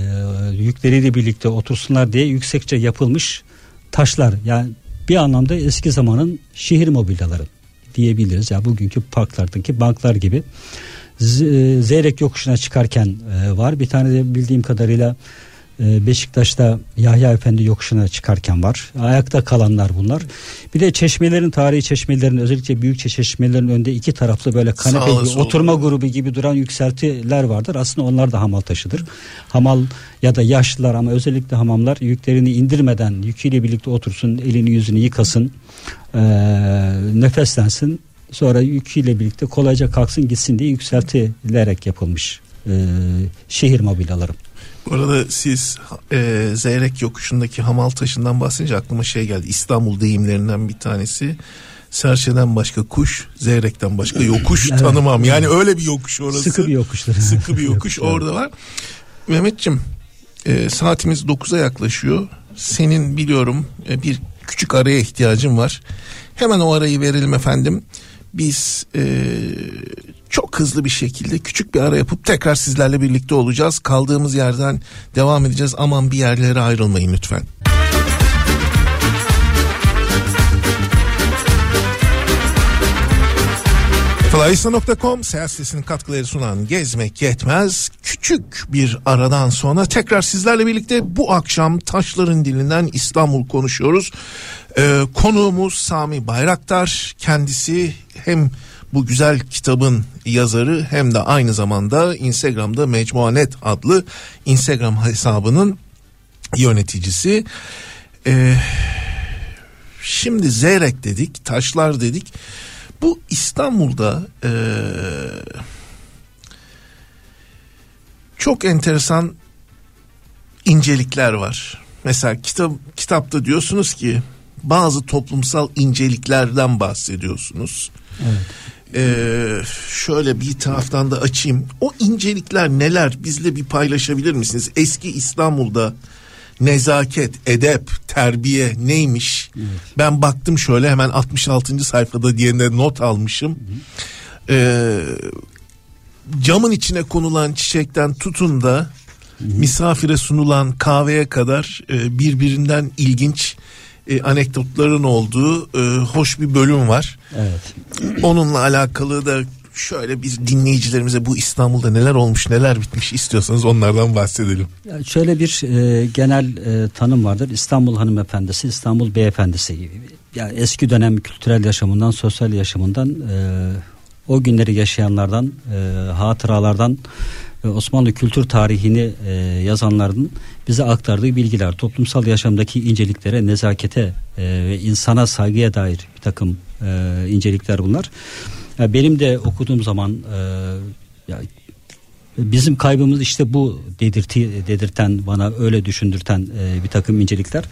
yükleriyle birlikte otursunlar diye yüksekçe yapılmış taşlar. Yani bir anlamda eski zamanın şehir mobilyaları diyebiliriz. Ya bugünkü parklardaki banklar gibi. Z- e, Zeyrek yokuşuna çıkarken e, var. Bir tane de bildiğim kadarıyla Beşiktaş'ta Yahya Efendi yokuşuna çıkarken var. Ayakta kalanlar bunlar. Bir de çeşmelerin tarihi çeşmelerin özellikle büyük çeşmelerin önünde iki taraflı böyle kanepe gibi oturma grubu gibi duran yükseltiler vardır. Aslında onlar da hamal taşıdır. Hamal ya da yaşlılar ama özellikle hamamlar yüklerini indirmeden yüküyle birlikte otursun, elini yüzünü yıkasın, eee, nefeslensin. Sonra yüküyle birlikte kolayca kalksın gitsin diye yükseltilerek yapılmış eee, şehir mobilyaları. Bu arada siz e, Zeyrek yokuşundaki hamal taşından bahsedince aklıma şey geldi. İstanbul deyimlerinden bir tanesi. Serçeden başka kuş, Zeyrek'ten başka yokuş Evet. tanımam. Yani öyle bir yokuş orası. Sıkı bir yokuşları. Sıkı bir yokuş Yokuşlar. orada var. Mehmetçim e, saatimiz 9'a yaklaşıyor. Senin biliyorum e, bir küçük araya ihtiyacın var. Hemen o arayı verelim efendim. Biz e, çok hızlı bir şekilde küçük bir ara yapıp tekrar sizlerle birlikte olacağız. Kaldığımız yerden devam edeceğiz. Aman bir yerlere ayrılmayın lütfen. Flyista.com seyahat sitesinin katkıları sunan Gezmek Yetmez küçük bir aradan sonra tekrar sizlerle birlikte bu akşam Taşların Dilinden İstanbul konuşuyoruz. Ee, konuğumuz Sami Bayraktar kendisi hem bu güzel kitabın yazarı hem de aynı zamanda Instagram'da Mecmuanet adlı Instagram hesabının yöneticisi. Ee, şimdi Zeyrek dedik, taşlar dedik. Bu İstanbul'da ee, çok enteresan incelikler var. Mesela kitap kitapta diyorsunuz ki bazı toplumsal inceliklerden bahsediyorsunuz. Evet. Ee, şöyle bir taraftan da açayım. O incelikler neler? Bizle bir paylaşabilir misiniz? Eski İstanbul'da nezaket, edep, terbiye neymiş? Ben baktım şöyle hemen 66. sayfada diye not almışım. Ee, camın içine konulan çiçekten tutun da misafire sunulan kahveye kadar e, birbirinden ilginç e, anekdotların olduğu e, hoş bir bölüm var. Evet. Onunla alakalı da şöyle bir dinleyicilerimize bu İstanbul'da neler olmuş neler bitmiş istiyorsanız onlardan bahsedelim. Ya şöyle bir e, genel e, tanım vardır. İstanbul hanımefendisi, İstanbul beyefendisi. Ya eski dönem kültürel yaşamından, sosyal yaşamından, e, o günleri yaşayanlardan, e, hatıralardan Osmanlı kültür tarihini e, yazanların bize aktardığı bilgiler, toplumsal yaşamdaki inceliklere, nezakete e, ve insana saygıya dair bir takım e, incelikler bunlar. Ya benim de okuduğum zaman e, ya bizim kaybımız işte bu dedirti dedirten bana öyle düşündürten e, bir takım incelikler.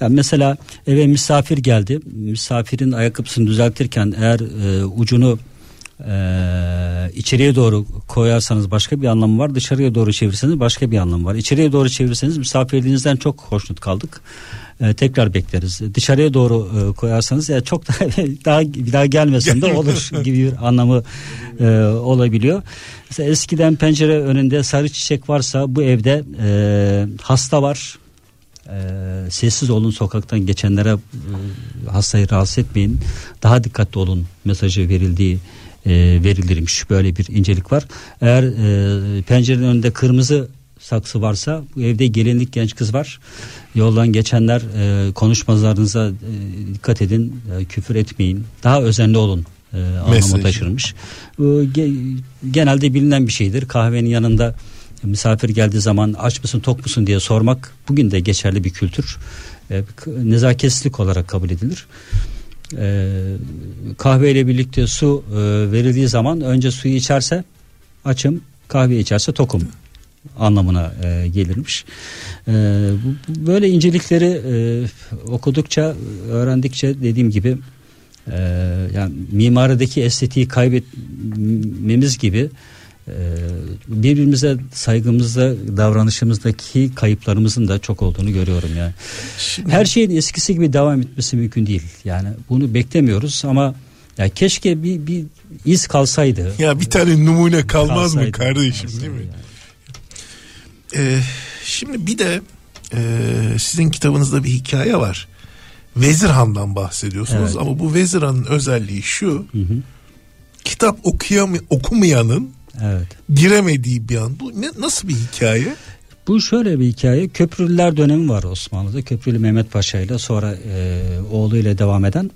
Yani mesela eve misafir geldi. Misafirin ayakkabısını düzeltirken eğer e, ucunu e, içeriye doğru koyarsanız başka bir anlamı var. Dışarıya doğru çevirirseniz başka bir anlamı var. İçeriye doğru çevirirseniz misafirliğinizden çok hoşnut kaldık. E, tekrar bekleriz. Dışarıya doğru e, koyarsanız ya çok daha daha bir daha gelmesin de olur gibi bir anlamı e, olabiliyor. Mesela eskiden pencere önünde sarı çiçek varsa bu evde e, hasta var. E, sessiz olun sokaktan geçenlere e, hastayı rahatsız etmeyin. Daha dikkatli olun mesajı verildiği e, verilirmiş. Böyle bir incelik var. Eğer e, pencerenin önünde kırmızı saksı varsa bu evde gelinlik genç kız var. Yoldan geçenler e, konuşmalarınıza e, dikkat edin. E, küfür etmeyin. Daha özenli olun. E, anlamı taşırmış. Ge- genelde bilinen bir şeydir. Kahvenin yanında misafir geldiği zaman aç mısın tok musun diye sormak bugün de geçerli bir kültür. E, nezaketsizlik olarak kabul edilir. E, kahve ile birlikte su e, verildiği zaman önce suyu içerse açım, kahve içerse tokum anlamına e, gelirmiş. E, bu- böyle incelikleri e, okudukça, öğrendikçe dediğim gibi e, yani mimarideki estetiği kaybetmemiz gibi birbirimize saygımızda, davranışımızdaki kayıplarımızın da çok olduğunu görüyorum yani. Her şeyin eskisi gibi devam etmesi mümkün değil. Yani bunu beklemiyoruz ama ya keşke bir bir iz kalsaydı. Ya bir tane numune kalmaz mı Kalsaydı, kardeşim kalsaydı değil mi? yani. Ee, şimdi bir de e, sizin kitabınızda bir hikaye var. Vezirhan'dan bahsediyorsunuz Evet. ama bu Vezirhan'ın özelliği şu. Hı hı. Kitap okuyam okumayanın Evet. giremediği bir an. Bu ne nasıl bir hikaye? Bu şöyle bir hikaye. Köprülüler dönemi var Osmanlı'da. Köprülü Mehmet Paşa ile sonra e, oğlu ile devam eden.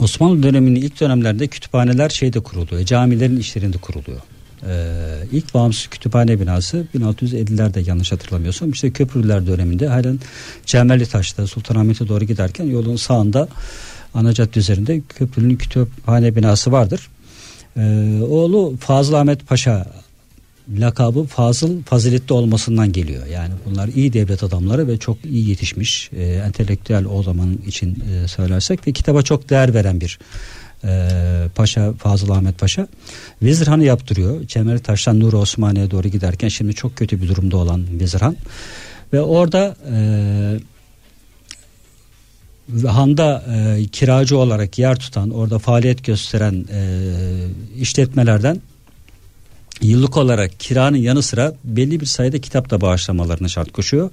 Osmanlı döneminin ilk dönemlerinde kütüphaneler şeyde kuruluyor. Camilerin işlerinde kuruluyor. Ee, ilk bağımsız kütüphane binası 1650'lerde yanlış hatırlamıyorsam işte Köprülüler döneminde halen Cemelli Taş'ta Sultanahmet'e doğru giderken yolun sağında ana cadde üzerinde Köprülü'nün kütüphane binası vardır. Ee, oğlu Fazıl Ahmet Paşa lakabı Fazıl faziletli olmasından geliyor. Yani bunlar iyi devlet adamları ve çok iyi yetişmiş e, entelektüel o zaman için e, söylersek ve kitaba çok değer veren bir e, paşa Fazıl Ahmet Paşa. Vezirhan'ı yaptırıyor. Cemali Taş'tan Nur Osmaniye'ye doğru giderken şimdi çok kötü bir durumda olan Vezirhan. Ve orada e, ve Han'da e, kiracı olarak yer tutan orada faaliyet gösteren e, işletmelerden yıllık olarak kiranın yanı sıra belli bir sayıda kitap da bağışlamalarını şart koşuyor.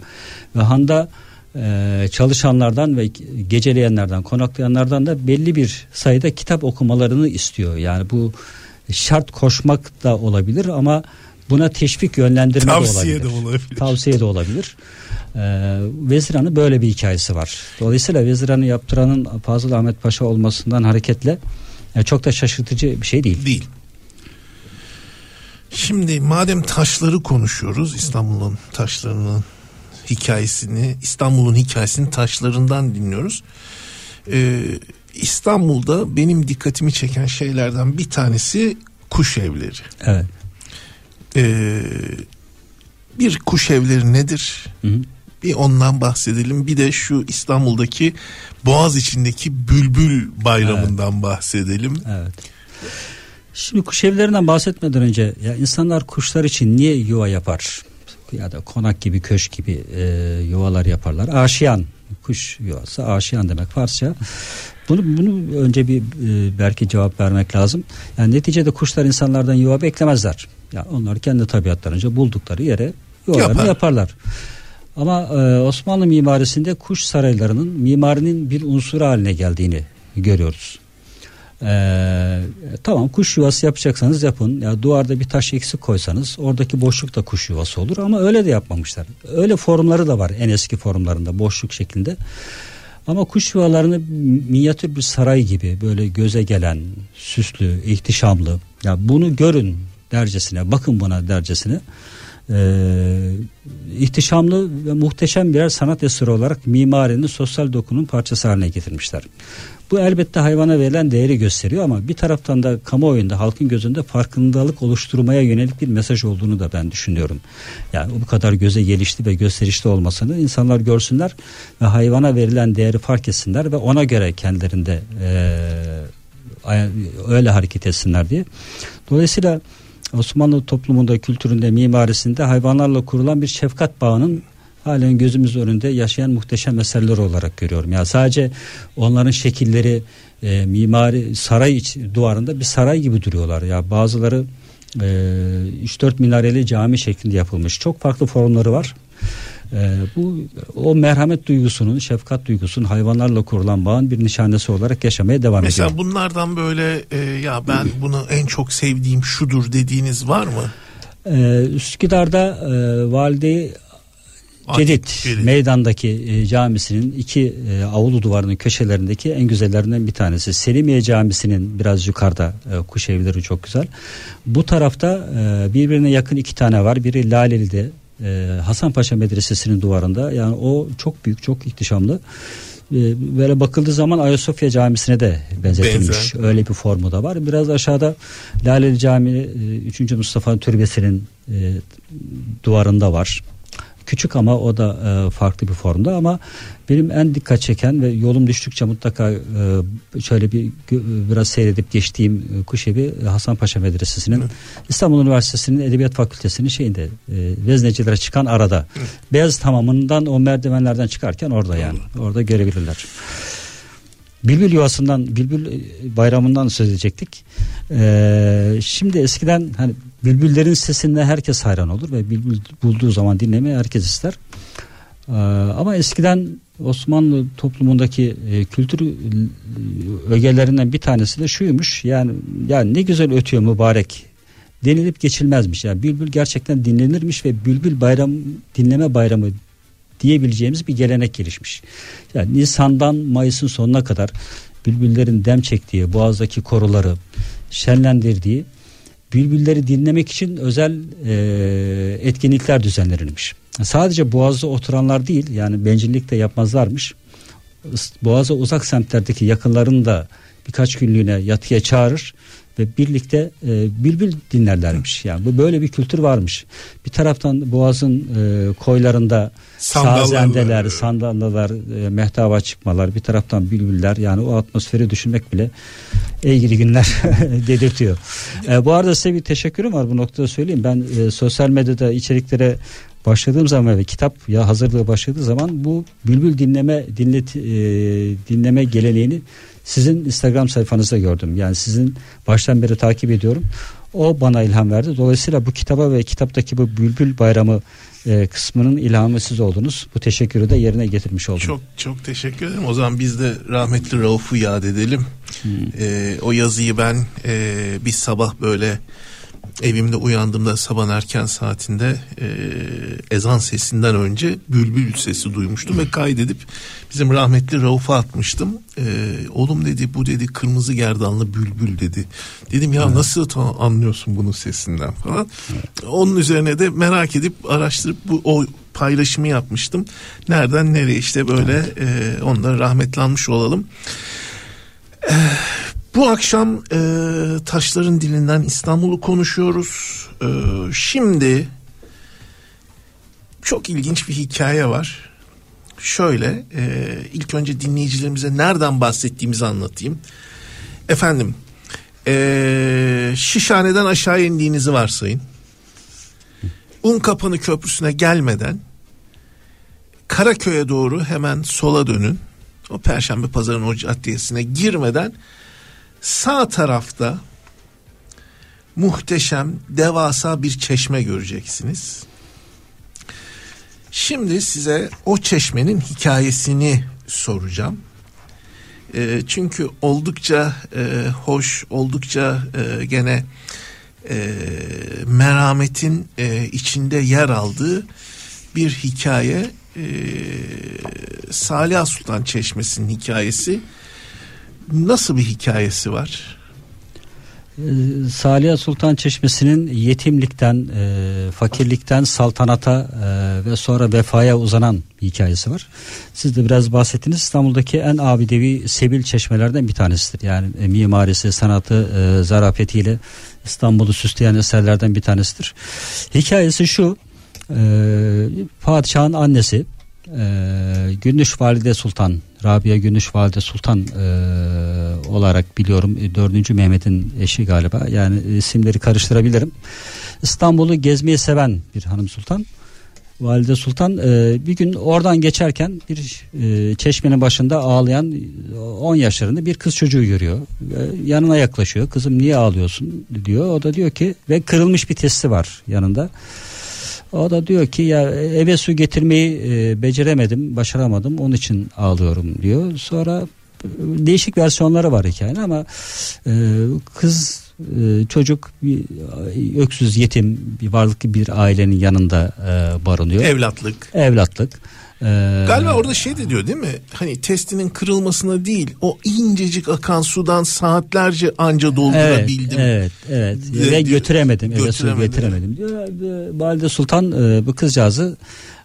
Ve Han'da e, çalışanlardan ve geceleyenlerden konaklayanlardan da belli bir sayıda kitap okumalarını istiyor. Yani bu şart koşmak da olabilir ama buna teşvik yönlendirme Tavsiye de de olabilir. olabilir. Tavsiye de olabilir. Ee, böyle bir hikayesi var. Dolayısıyla Vezirhan'ı yaptıranın Fazıl Ahmet Paşa olmasından hareketle çok da şaşırtıcı bir şey değil. Değil. Şimdi madem taşları konuşuyoruz İstanbul'un taşlarının hikayesini İstanbul'un hikayesini taşlarından dinliyoruz. Ee, İstanbul'da benim dikkatimi çeken şeylerden bir tanesi kuş evleri. Evet. Ee, bir kuş evleri nedir? Hı hı. Bir ondan bahsedelim. Bir de şu İstanbul'daki Boğaz içindeki Bülbül Bayramı'ndan bahsedelim. Evet. Şimdi kuş evlerinden bahsetmeden önce ya insanlar kuşlar için niye yuva yapar? Ya da konak gibi köşk gibi e, yuvalar yaparlar. Aşiyan kuş yuvası aşiyan demek Farsça. Bunu bunu önce bir e, belki cevap vermek lazım. Yani neticede kuşlar insanlardan yuva beklemezler. Ya onlar kendi tabiatlarınca buldukları yere yuvalarını Yapar. yaparlar. Ama e, Osmanlı mimarisinde kuş saraylarının mimarinin bir unsuru haline geldiğini görüyoruz. Ee, tamam kuş yuvası yapacaksanız yapın. Ya duvarda bir taş eksik koysanız oradaki boşluk da kuş yuvası olur ama öyle de yapmamışlar. Öyle formları da var en eski formlarında boşluk şeklinde. Ama kuş yuvalarını minyatür bir saray gibi böyle göze gelen, süslü, ihtişamlı. Ya bunu görün dercesine, bakın buna dercesine. Ee, ihtişamlı ve muhteşem birer sanat eseri olarak mimarinin sosyal dokunun parçası haline getirmişler. Bu elbette hayvana verilen değeri gösteriyor ama bir taraftan da kamuoyunda halkın gözünde farkındalık oluşturmaya yönelik bir mesaj olduğunu da ben düşünüyorum. Yani bu kadar göze gelişti ve gösterişli olmasını insanlar görsünler ve hayvana verilen değeri fark etsinler ve ona göre kendilerinde eee, öyle hareket etsinler diye. Dolayısıyla Osmanlı toplumunda, kültüründe, mimarisinde hayvanlarla kurulan bir şefkat bağının halen gözümüz önünde yaşayan muhteşem eserler olarak görüyorum. Ya sadece onların şekilleri e, mimari saray iç, duvarında bir saray gibi duruyorlar. Ya bazıları e, 3-4 minareli cami şeklinde yapılmış. Çok farklı formları var. E, bu o merhamet duygusunun, şefkat duygusunun hayvanlarla kurulan bağın bir nişanesi olarak yaşamaya devam Mesela ediyor. bunlardan böyle e, ya ben bunu en çok sevdiğim şudur dediğiniz var mı? E, Üsküdar'da e, Valide Akif Cedid Cedid. meydandaki e, camisinin iki e, avlu duvarının köşelerindeki en güzellerinden bir tanesi. Selimiye Camisi'nin biraz yukarıda e, kuş evleri çok güzel. Bu tarafta e, birbirine yakın iki tane var. Biri Laleli'de e, Hasanpaşa Medresesi'nin duvarında. Yani o çok büyük, çok ihtişamlı. E, böyle bakıldığı zaman Ayasofya Camisi'ne de benzetilmiş. Benzer. Öyle bir formu da var. Biraz aşağıda Laleli Camii e, 3. Mustafa Türbesi'nin e, duvarında var. Küçük ama o da e, farklı bir formda ama benim en dikkat çeken ve yolum düştükçe mutlaka e, şöyle bir biraz seyredip geçtiğim e, kuş evi Hasanpaşa Medresesi'nin İstanbul Üniversitesi'nin Edebiyat Fakültesi'nin şeyinde e, veznecilere çıkan arada. Beyaz tamamından o merdivenlerden çıkarken orada yani. Orada görebilirler. Bülbül yuvasından, bülbül bayramından söz edecektik. Ee, şimdi eskiden hani bülbüllerin sesine herkes hayran olur ve bülbül bulduğu zaman dinlemeyi herkes ister. Ee, ama eskiden Osmanlı toplumundaki e, kültür e, ögelerinden bir tanesi de şuymuş. Yani yani ne güzel ötüyor mübarek denilip geçilmezmiş. Yani bülbül gerçekten dinlenirmiş ve bülbül bayram dinleme bayramı diyebileceğimiz bir gelenek gelişmiş. Yani Nisan'dan Mayıs'ın sonuna kadar bülbüllerin dem çektiği, boğazdaki koruları şenlendirdiği, bülbülleri dinlemek için özel e, etkinlikler düzenlenirmiş. Sadece boğazda oturanlar değil, yani bencillik de yapmazlarmış. Boğaza uzak semtlerdeki yakınlarını da birkaç günlüğüne yatıya çağırır ve birlikte e, bülbül dinlerlermiş. Yani bu böyle bir kültür varmış. Bir taraftan Boğaz'ın e, koylarında sazendeler, var. sandallar, e, mehtaba çıkmalar, bir taraftan bülbüller yani o atmosferi düşünmek bile ilgili günler dedirtiyor. E, bu arada size bir teşekkürüm var bu noktada söyleyeyim. Ben e, sosyal medyada içeriklere başladığım zaman ve kitap ya hazırlığı başladığı zaman bu bülbül dinleme dinlet e, dinleme geleneğini sizin Instagram sayfanızda gördüm. Yani sizin baştan beri takip ediyorum. O bana ilham verdi. Dolayısıyla bu kitaba ve kitaptaki bu bülbül bayramı e, kısmının ilhamı siz oldunuz. Bu teşekkürü de yerine getirmiş oldum. Çok çok teşekkür ederim. O zaman biz de rahmetli Rauf'u yad edelim. Ee, o yazıyı ben e, bir sabah böyle evimde uyandığımda sabah erken saatinde e, ezan sesinden önce bülbül sesi duymuştum ve kaydedip bizim rahmetli Rauf'a atmıştım. E, oğlum dedi bu dedi kırmızı gerdanlı bülbül dedi. Dedim ya nasıl anlıyorsun bunun sesinden falan. Onun üzerine de merak edip araştırıp bu o paylaşımı yapmıştım. Nereden nereye işte böyle e, onları rahmetlanmış olalım. Bu akşam e, taşların dilinden İstanbul'u konuşuyoruz. E, şimdi çok ilginç bir hikaye var. Şöyle e, ilk önce dinleyicilerimize nereden bahsettiğimizi anlatayım. Efendim e, Şişhane'den aşağı indiğinizi varsayın. Unkapanı Köprüsü'ne gelmeden Karaköy'e doğru hemen sola dönün. O Perşembe Pazarı'nın o caddesine girmeden sağ tarafta muhteşem devasa bir çeşme göreceksiniz. Şimdi size o çeşmenin hikayesini soracağım. E, çünkü oldukça e, hoş, oldukça e, gene e, merhametin e, içinde yer aldığı bir hikaye. E, Salih Sultan Çeşmesi'nin hikayesi nasıl bir hikayesi var? Ee, Salih Sultan Çeşmesi'nin yetimlikten, e, fakirlikten saltanata e, ve sonra vefaya uzanan hikayesi var. Siz de biraz bahsettiniz. İstanbul'daki en abidevi sebil çeşmelerden bir tanesidir. Yani e, mimarisi, sanatı, e, zarafetiyle İstanbul'u süsleyen eserlerden bir tanesidir. Hikayesi şu. E, padişahın annesi e, Gündüş Valide Sultan Rabia Gündüş Valide Sultan e, olarak biliyorum e, 4. Mehmet'in eşi galiba yani isimleri karıştırabilirim İstanbul'u gezmeyi seven bir hanım sultan Valide Sultan e, bir gün oradan geçerken bir e, çeşmenin başında ağlayan e, 10 yaşlarında bir kız çocuğu görüyor. E, yanına yaklaşıyor. Kızım niye ağlıyorsun diyor. O da diyor ki ve kırılmış bir testi var yanında. O da diyor ki ya eve su getirmeyi e, beceremedim, başaramadım. Onun için ağlıyorum diyor. Sonra e, değişik versiyonları var hikayenin ama e, kız e, çocuk bir e, öksüz yetim bir varlıklı bir ailenin yanında e, barınıyor. Evlatlık. Evlatlık. E, Galiba orada şey de diyor değil mi? Hani testinin kırılmasına değil o incecik akan sudan saatlerce anca doldurabildim. Evet, evet, evet. De- ve götüremedim, eve su götüremedim. getiremedim diyor. Valide Sultan e, bu kızcağızı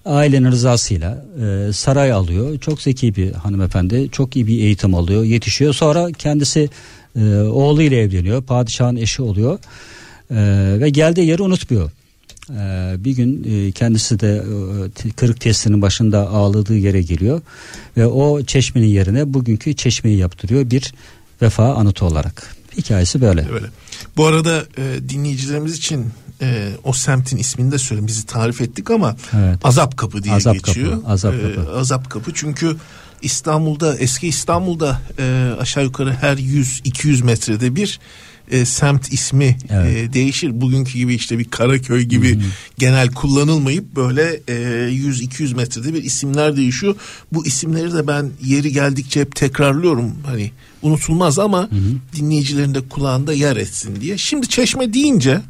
ailenin rızasıyla e, saray alıyor. Çok zeki bir hanımefendi, çok iyi bir eğitim alıyor, yetişiyor. Sonra kendisi e, oğluyla evleniyor, padişahın eşi oluyor E, ve geldiği yeri unutmuyor. E, bir gün e, kendisi de e, kırık testinin başında ağladığı yere geliyor ve o çeşmenin yerine bugünkü çeşmeyi yaptırıyor bir vefa anıtı olarak. Hikayesi böyle. Öyle. Bu arada e, dinleyicilerimiz için e, o semtin ismini de söyleyeyim. Bizi tarif ettik ama Evet. Azap Kapı diye Azap geçiyor. Kapı, Azap E, Kapı. Azap Kapı çünkü İstanbul'da eski İstanbul'da e, aşağı yukarı her 100-200 metrede bir e, semt ismi Evet. e, değişir. Bugünkü gibi işte bir Karaköy gibi genel kullanılmayıp böyle e, 100-200 metrede bir isimler değişiyor. Bu isimleri de ben yeri geldikçe hep tekrarlıyorum. Hani unutulmaz ama dinleyicilerin de kulağında yer etsin diye. Şimdi Çeşme deyince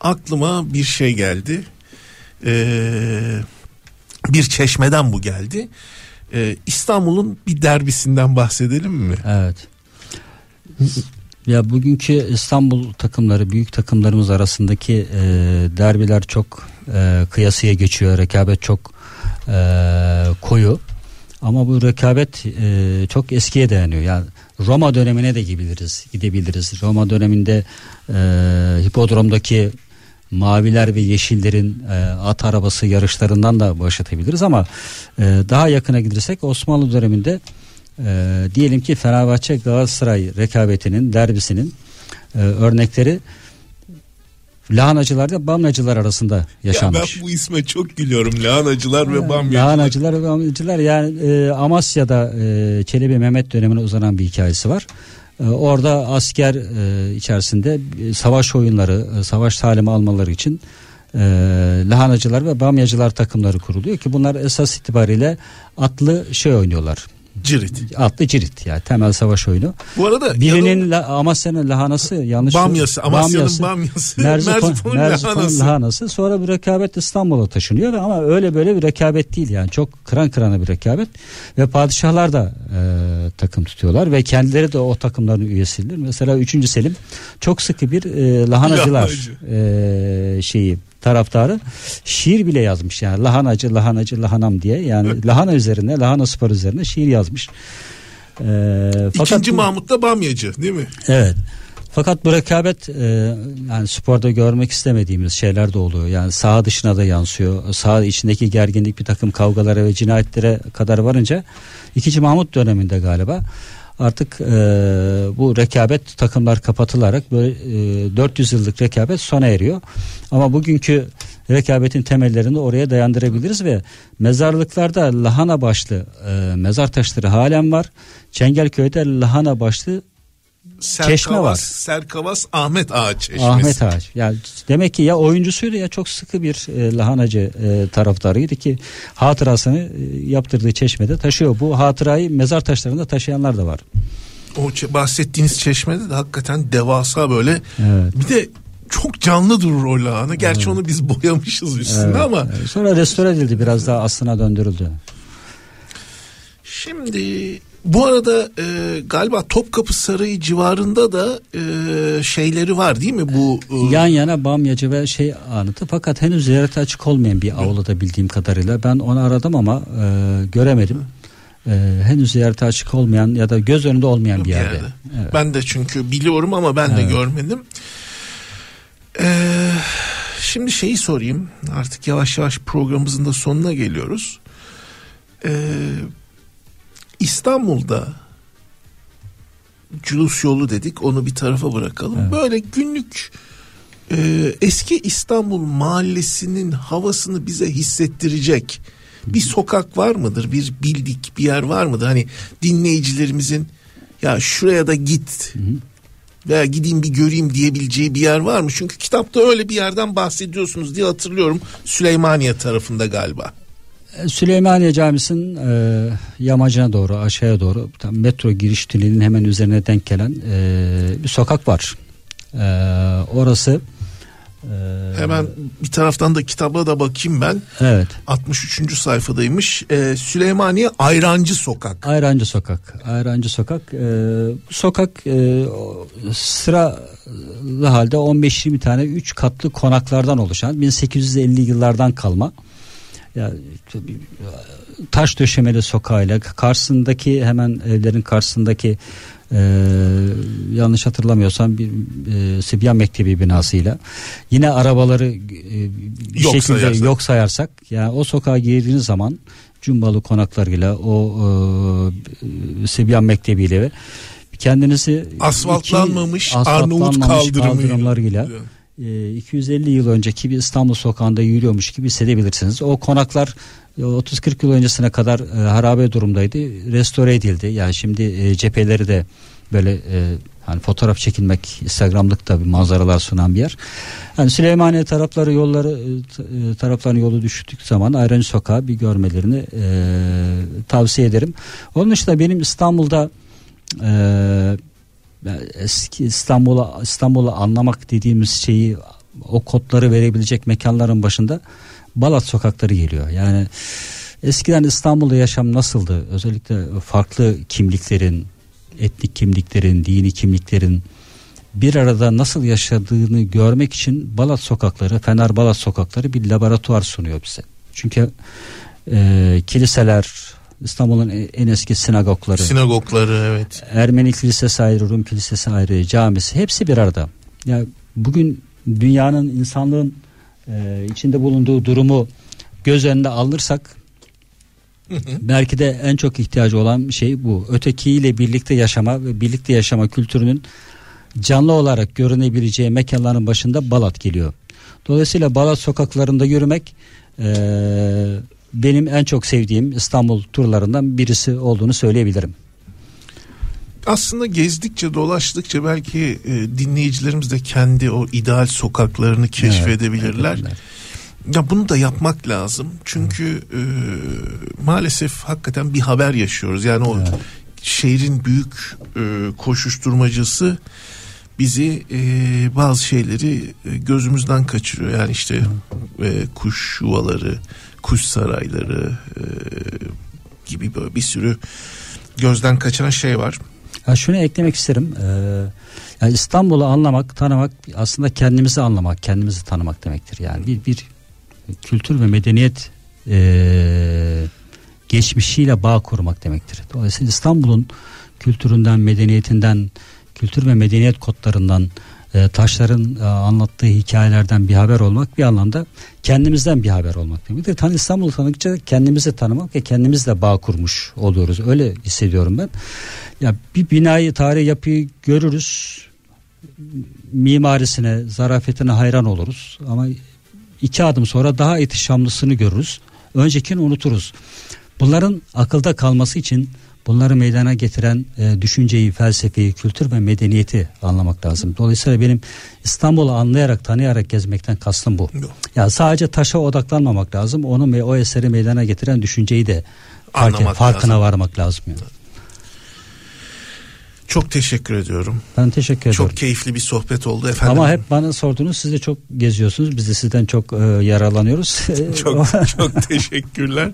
aklıma bir şey geldi. Ee, bir çeşmeden bu geldi. Ee, İstanbul'un bir derbisinden bahsedelim mi? Evet. Ya bugünkü İstanbul takımları, büyük takımlarımız arasındaki e, derbiler çok e, kıyasıya geçiyor. Rekabet çok e, koyu. Ama bu rekabet e, çok eskiye dayanıyor. Yani Roma dönemine de gidebiliriz. Gidebiliriz. Roma döneminde e, hipodromdaki maviler ve yeşillerin e, at arabası yarışlarından da başlatabiliriz ama e, daha yakına gidersek Osmanlı döneminde e, diyelim ki Fenerbahçe Galatasaray rekabetinin derbisinin e, örnekleri lahanacılar bamyacılar arasında Ya yaşanmış. ben bu isme çok gülüyorum. Lahanacılar ve bamyacılar. Lahanacılar ve bamyacılar yani e, Amasya'da e, Çelebi Mehmet dönemine uzanan bir hikayesi var. E, orada asker e, içerisinde e, savaş oyunları, e, savaş talimi almaları için lahanacılar ve bamyacılar takımları kuruluyor ki bunlar esas itibariyle atlı şey oynuyorlar. Cirit. Atlı Cirit yani temel savaş oyunu. Bu arada Birinin la, Amasya'nın lahanası yanlış. Bamyası, Amasya'nın bamyası, Merzifon, Merzifon'un Merzifon'un lahanası. lahanası. Sonra bir rekabet İstanbul'a taşınıyor ama öyle böyle bir rekabet değil yani çok kıran kırana bir rekabet ve padişahlar da e, takım tutuyorlar ve kendileri de o takımların üyesidir. Mesela 3. Selim çok sıkı bir e, lahanacılar Lahanacı. e, şeyi taraftarı şiir bile yazmış yani lahanacı lahanacı lahanam diye yani lahana üzerine lahana spor üzerine şiir yazmış. E, fakat İkinci Mahmut da bamyacı değil mi? Evet. Fakat bu rekabet e, yani sporda görmek istemediğimiz şeyler de oluyor. Yani saha dışına da yansıyor. Saha içindeki gerginlik bir takım kavgalara ve cinayetlere kadar varınca 2. Mahmut döneminde galiba artık e, bu rekabet takımlar kapatılarak böyle e, 400 yıllık rekabet sona eriyor. Ama bugünkü rekabetin temellerini oraya dayandırabiliriz ve mezarlıklarda lahana başlı e, mezar taşları halen var. Çengelköy'de lahana başlı Çeşme var. Serkavas Ahmet Ağa çeşmesi. Ahmet Ağaç. Yani demek ki ya oyuncusuydu ya çok sıkı bir e, lahanacı e, taraftarıydı ki hatırasını e, yaptırdığı çeşmede taşıyor. Bu hatırayı mezar taşlarında taşıyanlar da var. O bahsettiğiniz çeşmede de hakikaten devasa böyle. Evet. Bir de çok canlı durur o lahana. Gerçi onu biz boyamışız üstünde Evet. ama Evet. Sonra restore edildi biraz daha aslına döndürüldü. Şimdi bu arada e, galiba Topkapı Sarayı civarında da e, şeyleri var değil mi bu? e, Yan yana Bamyacı ve şey anıtı fakat henüz ziyarete açık olmayan bir avluda bildiğim kadarıyla ben onu aradım ama e, göremedim. E, henüz ziyarete açık olmayan ya da göz önünde olmayan bir bir yerde. yerde. Evet. Ben de çünkü biliyorum ama ben de Evet. görmedim. Ee, şimdi şeyi sorayım. Artık yavaş yavaş programımızın da sonuna geliyoruz. Ee, İstanbul'da Culus yolu dedik onu bir tarafa bırakalım. Evet. Böyle günlük e, eski İstanbul mahallesinin havasını bize hissettirecek bir sokak var mıdır? Bir bildik bir yer var mıdır? Hani dinleyicilerimizin ya şuraya da git veya gideyim bir göreyim diyebileceği bir yer var mı? Çünkü kitapta öyle bir yerden bahsediyorsunuz diye hatırlıyorum. Süleymaniye tarafında galiba. Süleymaniye Camisi'nin e, yamacına doğru aşağıya doğru tam metro giriş tünelinin hemen üzerine denk gelen e, bir sokak var. E, orası e, Hemen bir taraftan da kitaba da bakayım ben. evet 63. sayfadaymış. Ee, Süleymaniye Ayrancı Sokak. Ayrancı Sokak. Ayrancı Sokak. E, bu sokak e, sıralı halde 15-20 tane 3 katlı konaklardan oluşan 1850 yıllardan kalma. Ya, tabii, taş döşemeli sokağıyla karşısındaki hemen evlerin karşısındaki e, yanlış hatırlamıyorsam bir e, Sibyan Mektebi binasıyla yine arabaları e, bir Yok şekilde sayarsak. yok sayarsak yani o sokağa girdiğiniz zaman Cumbalı konaklarıyla o e, Sibyan Mektebi'yle ve kendinizi Asfaltlanmamış iki- Arnavut asfaltlanmamış kaldırımıyla. kaldırımlarıyla e, 250 yıl önceki bir İstanbul sokağında yürüyormuş gibi hissedebilirsiniz. O konaklar e, 30-40 yıl öncesine kadar e, harabe durumdaydı. Restore edildi. Yani şimdi e, cepheleri de böyle e, hani fotoğraf çekilmek Instagram'lık da bir manzaralar sunan bir yer. Yani Süleymaniye tarafları yolları e, e, taraflarının yolu düştük zaman Ayrancı Sokağı bir görmelerini e, tavsiye ederim. Onun dışında benim İstanbul'da e, eski İstanbul'a İstanbul'u anlamak dediğimiz şeyi o kodları verebilecek mekanların başında Balat sokakları geliyor. Yani eskiden İstanbul'da yaşam nasıldı? Özellikle farklı kimliklerin, etnik kimliklerin, dini kimliklerin bir arada nasıl yaşadığını görmek için Balat sokakları, Fener Balat sokakları bir laboratuvar sunuyor bize. Çünkü e, kiliseler, İstanbul'un en eski sinagogları, Sinagogları evet. Ermeni kilisesi ayrı, Rum kilisesi ayrı, camisi hepsi bir arada. Ya bugün dünyanın insanlığın e, içinde bulunduğu durumu göz önünde alırsak belki de en çok ihtiyacı olan şey bu. Ötekiyle birlikte yaşama ve birlikte yaşama kültürünün canlı olarak görünebileceği mekanların başında Balat geliyor. Dolayısıyla Balat sokaklarında yürümek e, benim en çok sevdiğim İstanbul turlarından birisi olduğunu söyleyebilirim. Aslında gezdikçe dolaştıkça belki e, dinleyicilerimiz de kendi o ideal sokaklarını keşfedebilirler. Evet, Ya bunu da yapmak lazım. Çünkü e, maalesef hakikaten bir haber yaşıyoruz. Yani o şehrin büyük e, koşuşturmacısı bizi e, bazı şeyleri e, gözümüzden kaçırıyor. Yani işte e, kuş yuvaları, kuş sarayları e, gibi böyle bir sürü gözden kaçan şey var. Ya şunu eklemek isterim. Ee, yani İstanbul'u anlamak, tanımak aslında kendimizi anlamak, kendimizi tanımak demektir. Yani bir bir kültür ve medeniyet e, geçmişiyle bağ kurmak demektir. Dolayısıyla İstanbul'un kültüründen, medeniyetinden, kültür ve medeniyet kodlarından, e, taşların e, anlattığı hikayelerden bir haber olmak bir anlamda kendimizden bir haber olmak demektir. Tan İstanbul'u tanıdıkça kendimizi tanımak ve kendimizle bağ kurmuş oluyoruz. Öyle hissediyorum ben. Ya bir binayı, tarihi yapıyı görürüz. Mimarisine, zarafetine hayran oluruz. Ama iki adım sonra daha ihtişamlısını görürüz. Öncekini unuturuz. Bunların akılda kalması için bunları meydana getiren e, düşünceyi, felsefeyi, kültür ve medeniyeti anlamak lazım. Dolayısıyla benim İstanbul'u anlayarak, tanıyarak gezmekten kastım bu. Ya yani sadece taşa odaklanmamak lazım. Onu ve o eseri meydana getiren düşünceyi de fark, farkına lazım. varmak lazım. Yani. Çok teşekkür ediyorum. Ben teşekkür ederim. Çok keyifli bir sohbet oldu efendim. Ama hep bana sordunuz siz de çok geziyorsunuz. Biz de sizden çok e, yararlanıyoruz. çok çok teşekkürler.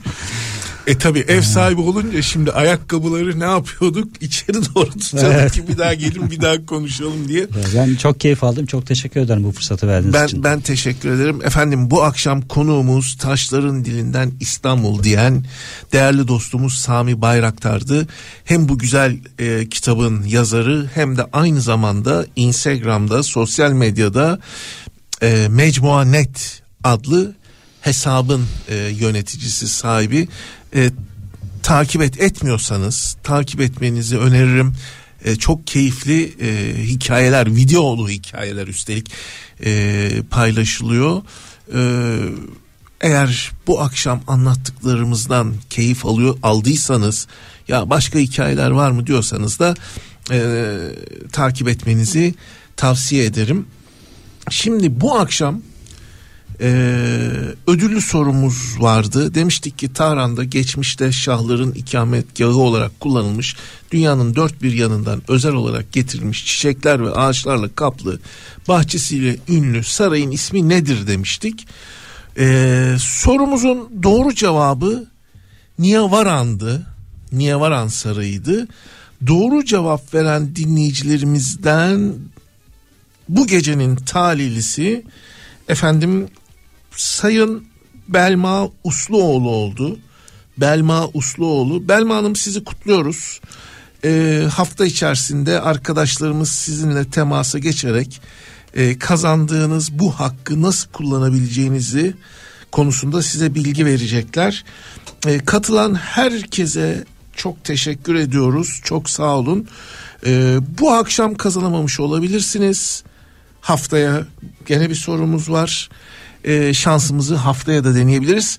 E tabi ev sahibi olunca şimdi ayakkabıları ne yapıyorduk? İçeri doğru tutuyorduk evet. ki bir daha gelin bir daha konuşalım diye. Ben çok keyif aldım. Çok teşekkür ederim bu fırsatı verdiğiniz ben, için. Ben teşekkür ederim. Efendim bu akşam konuğumuz Taşların Dilinden İstanbul diyen değerli dostumuz Sami Bayraktar'dı. Hem bu güzel e, kitabın yazarı hem de aynı zamanda Instagram'da sosyal medyada e, Mecmua Net adlı hesabın e, yöneticisi sahibi e, takip et etmiyorsanız takip etmenizi öneririm. E, çok keyifli e, hikayeler, videolu hikayeler üstelik e, paylaşılıyor. E, eğer bu akşam anlattıklarımızdan keyif alıyor aldıysanız ya başka hikayeler var mı diyorsanız da e, takip etmenizi tavsiye ederim. Şimdi bu akşam ödüllü sorumuz vardı. Demiştik ki Tahran'da geçmişte şahların ikametgahı olarak kullanılmış dünyanın dört bir yanından özel olarak getirilmiş çiçekler ve ağaçlarla kaplı bahçesiyle ünlü sarayın ismi nedir demiştik. Ee, sorumuzun doğru cevabı Niyavaran'dı. Niyavaran Sarayı'ydı. Doğru cevap veren dinleyicilerimizden bu gecenin talihlisi efendim Sayın Belma Usluoğlu oldu. Belma Usluoğlu. Belma Hanım sizi kutluyoruz. Ee, hafta içerisinde arkadaşlarımız sizinle temasa geçerek e, kazandığınız bu hakkı nasıl kullanabileceğinizi konusunda size bilgi verecekler. E, katılan herkese çok teşekkür ediyoruz. Çok sağ olun. E, bu akşam kazanamamış olabilirsiniz. Haftaya gene bir sorumuz var e, şansımızı haftaya da deneyebiliriz.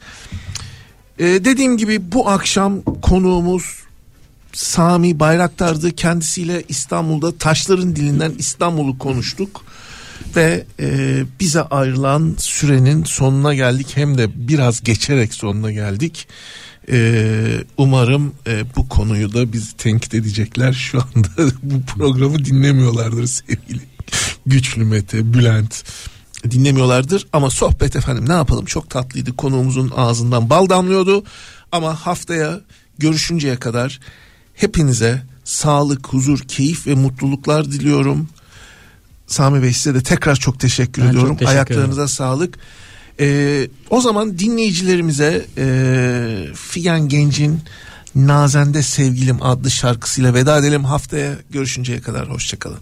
E, dediğim gibi bu akşam konuğumuz Sami Bayraktar'dı. Kendisiyle İstanbul'da taşların dilinden İstanbul'u konuştuk. Ve e, bize ayrılan sürenin sonuna geldik. Hem de biraz geçerek sonuna geldik. E, umarım e, bu konuyu da bizi tenkit edecekler. Şu anda bu programı dinlemiyorlardır sevgili Güçlü Mete, Bülent, dinlemiyorlardır ama sohbet efendim ne yapalım çok tatlıydı konuğumuzun ağzından bal damlıyordu ama haftaya görüşünceye kadar hepinize sağlık, huzur, keyif ve mutluluklar diliyorum. Sami Bey size de tekrar çok teşekkür ben ediyorum. Çok teşekkür Ayaklarınıza ederim. sağlık. Ee, o zaman dinleyicilerimize e, Figen Genç'in Nazende Sevgilim adlı şarkısıyla veda edelim. Haftaya görüşünceye kadar hoşçakalın.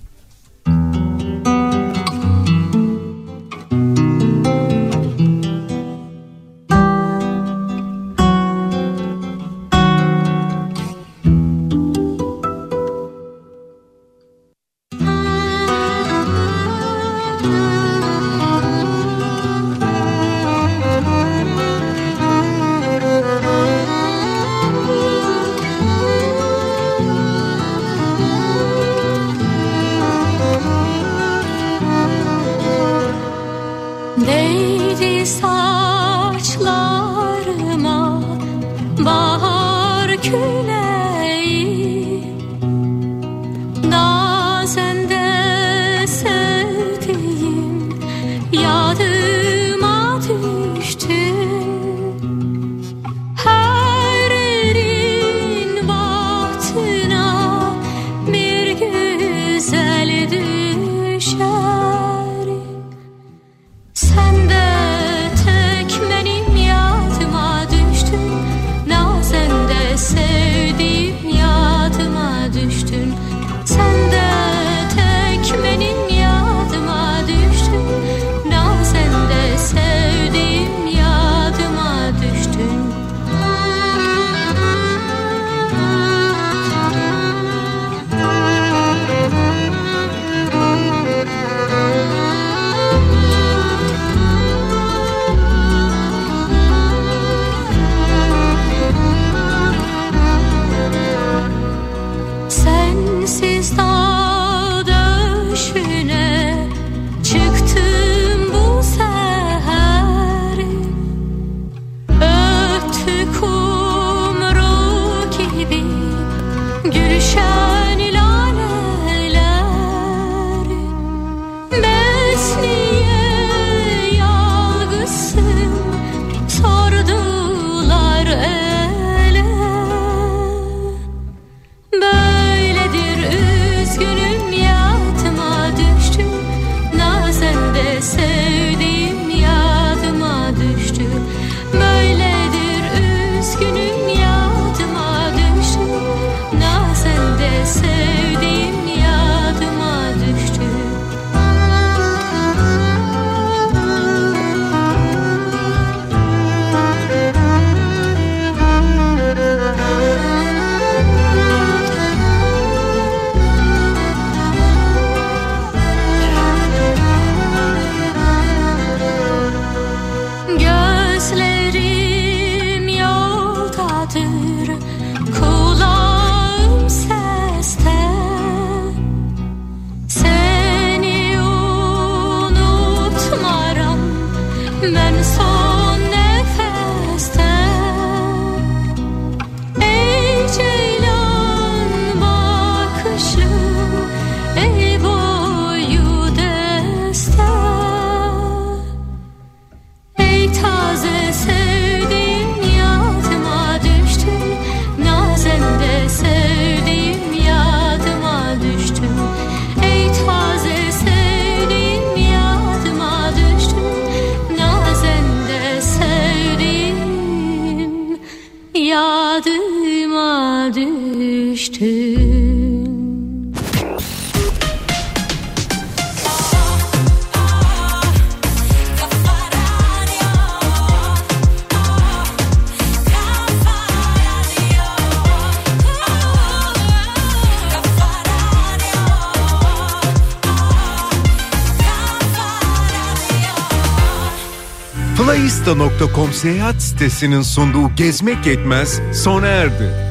Seyahat sitesinin sunduğu Gezmek Yetmez sona erdi.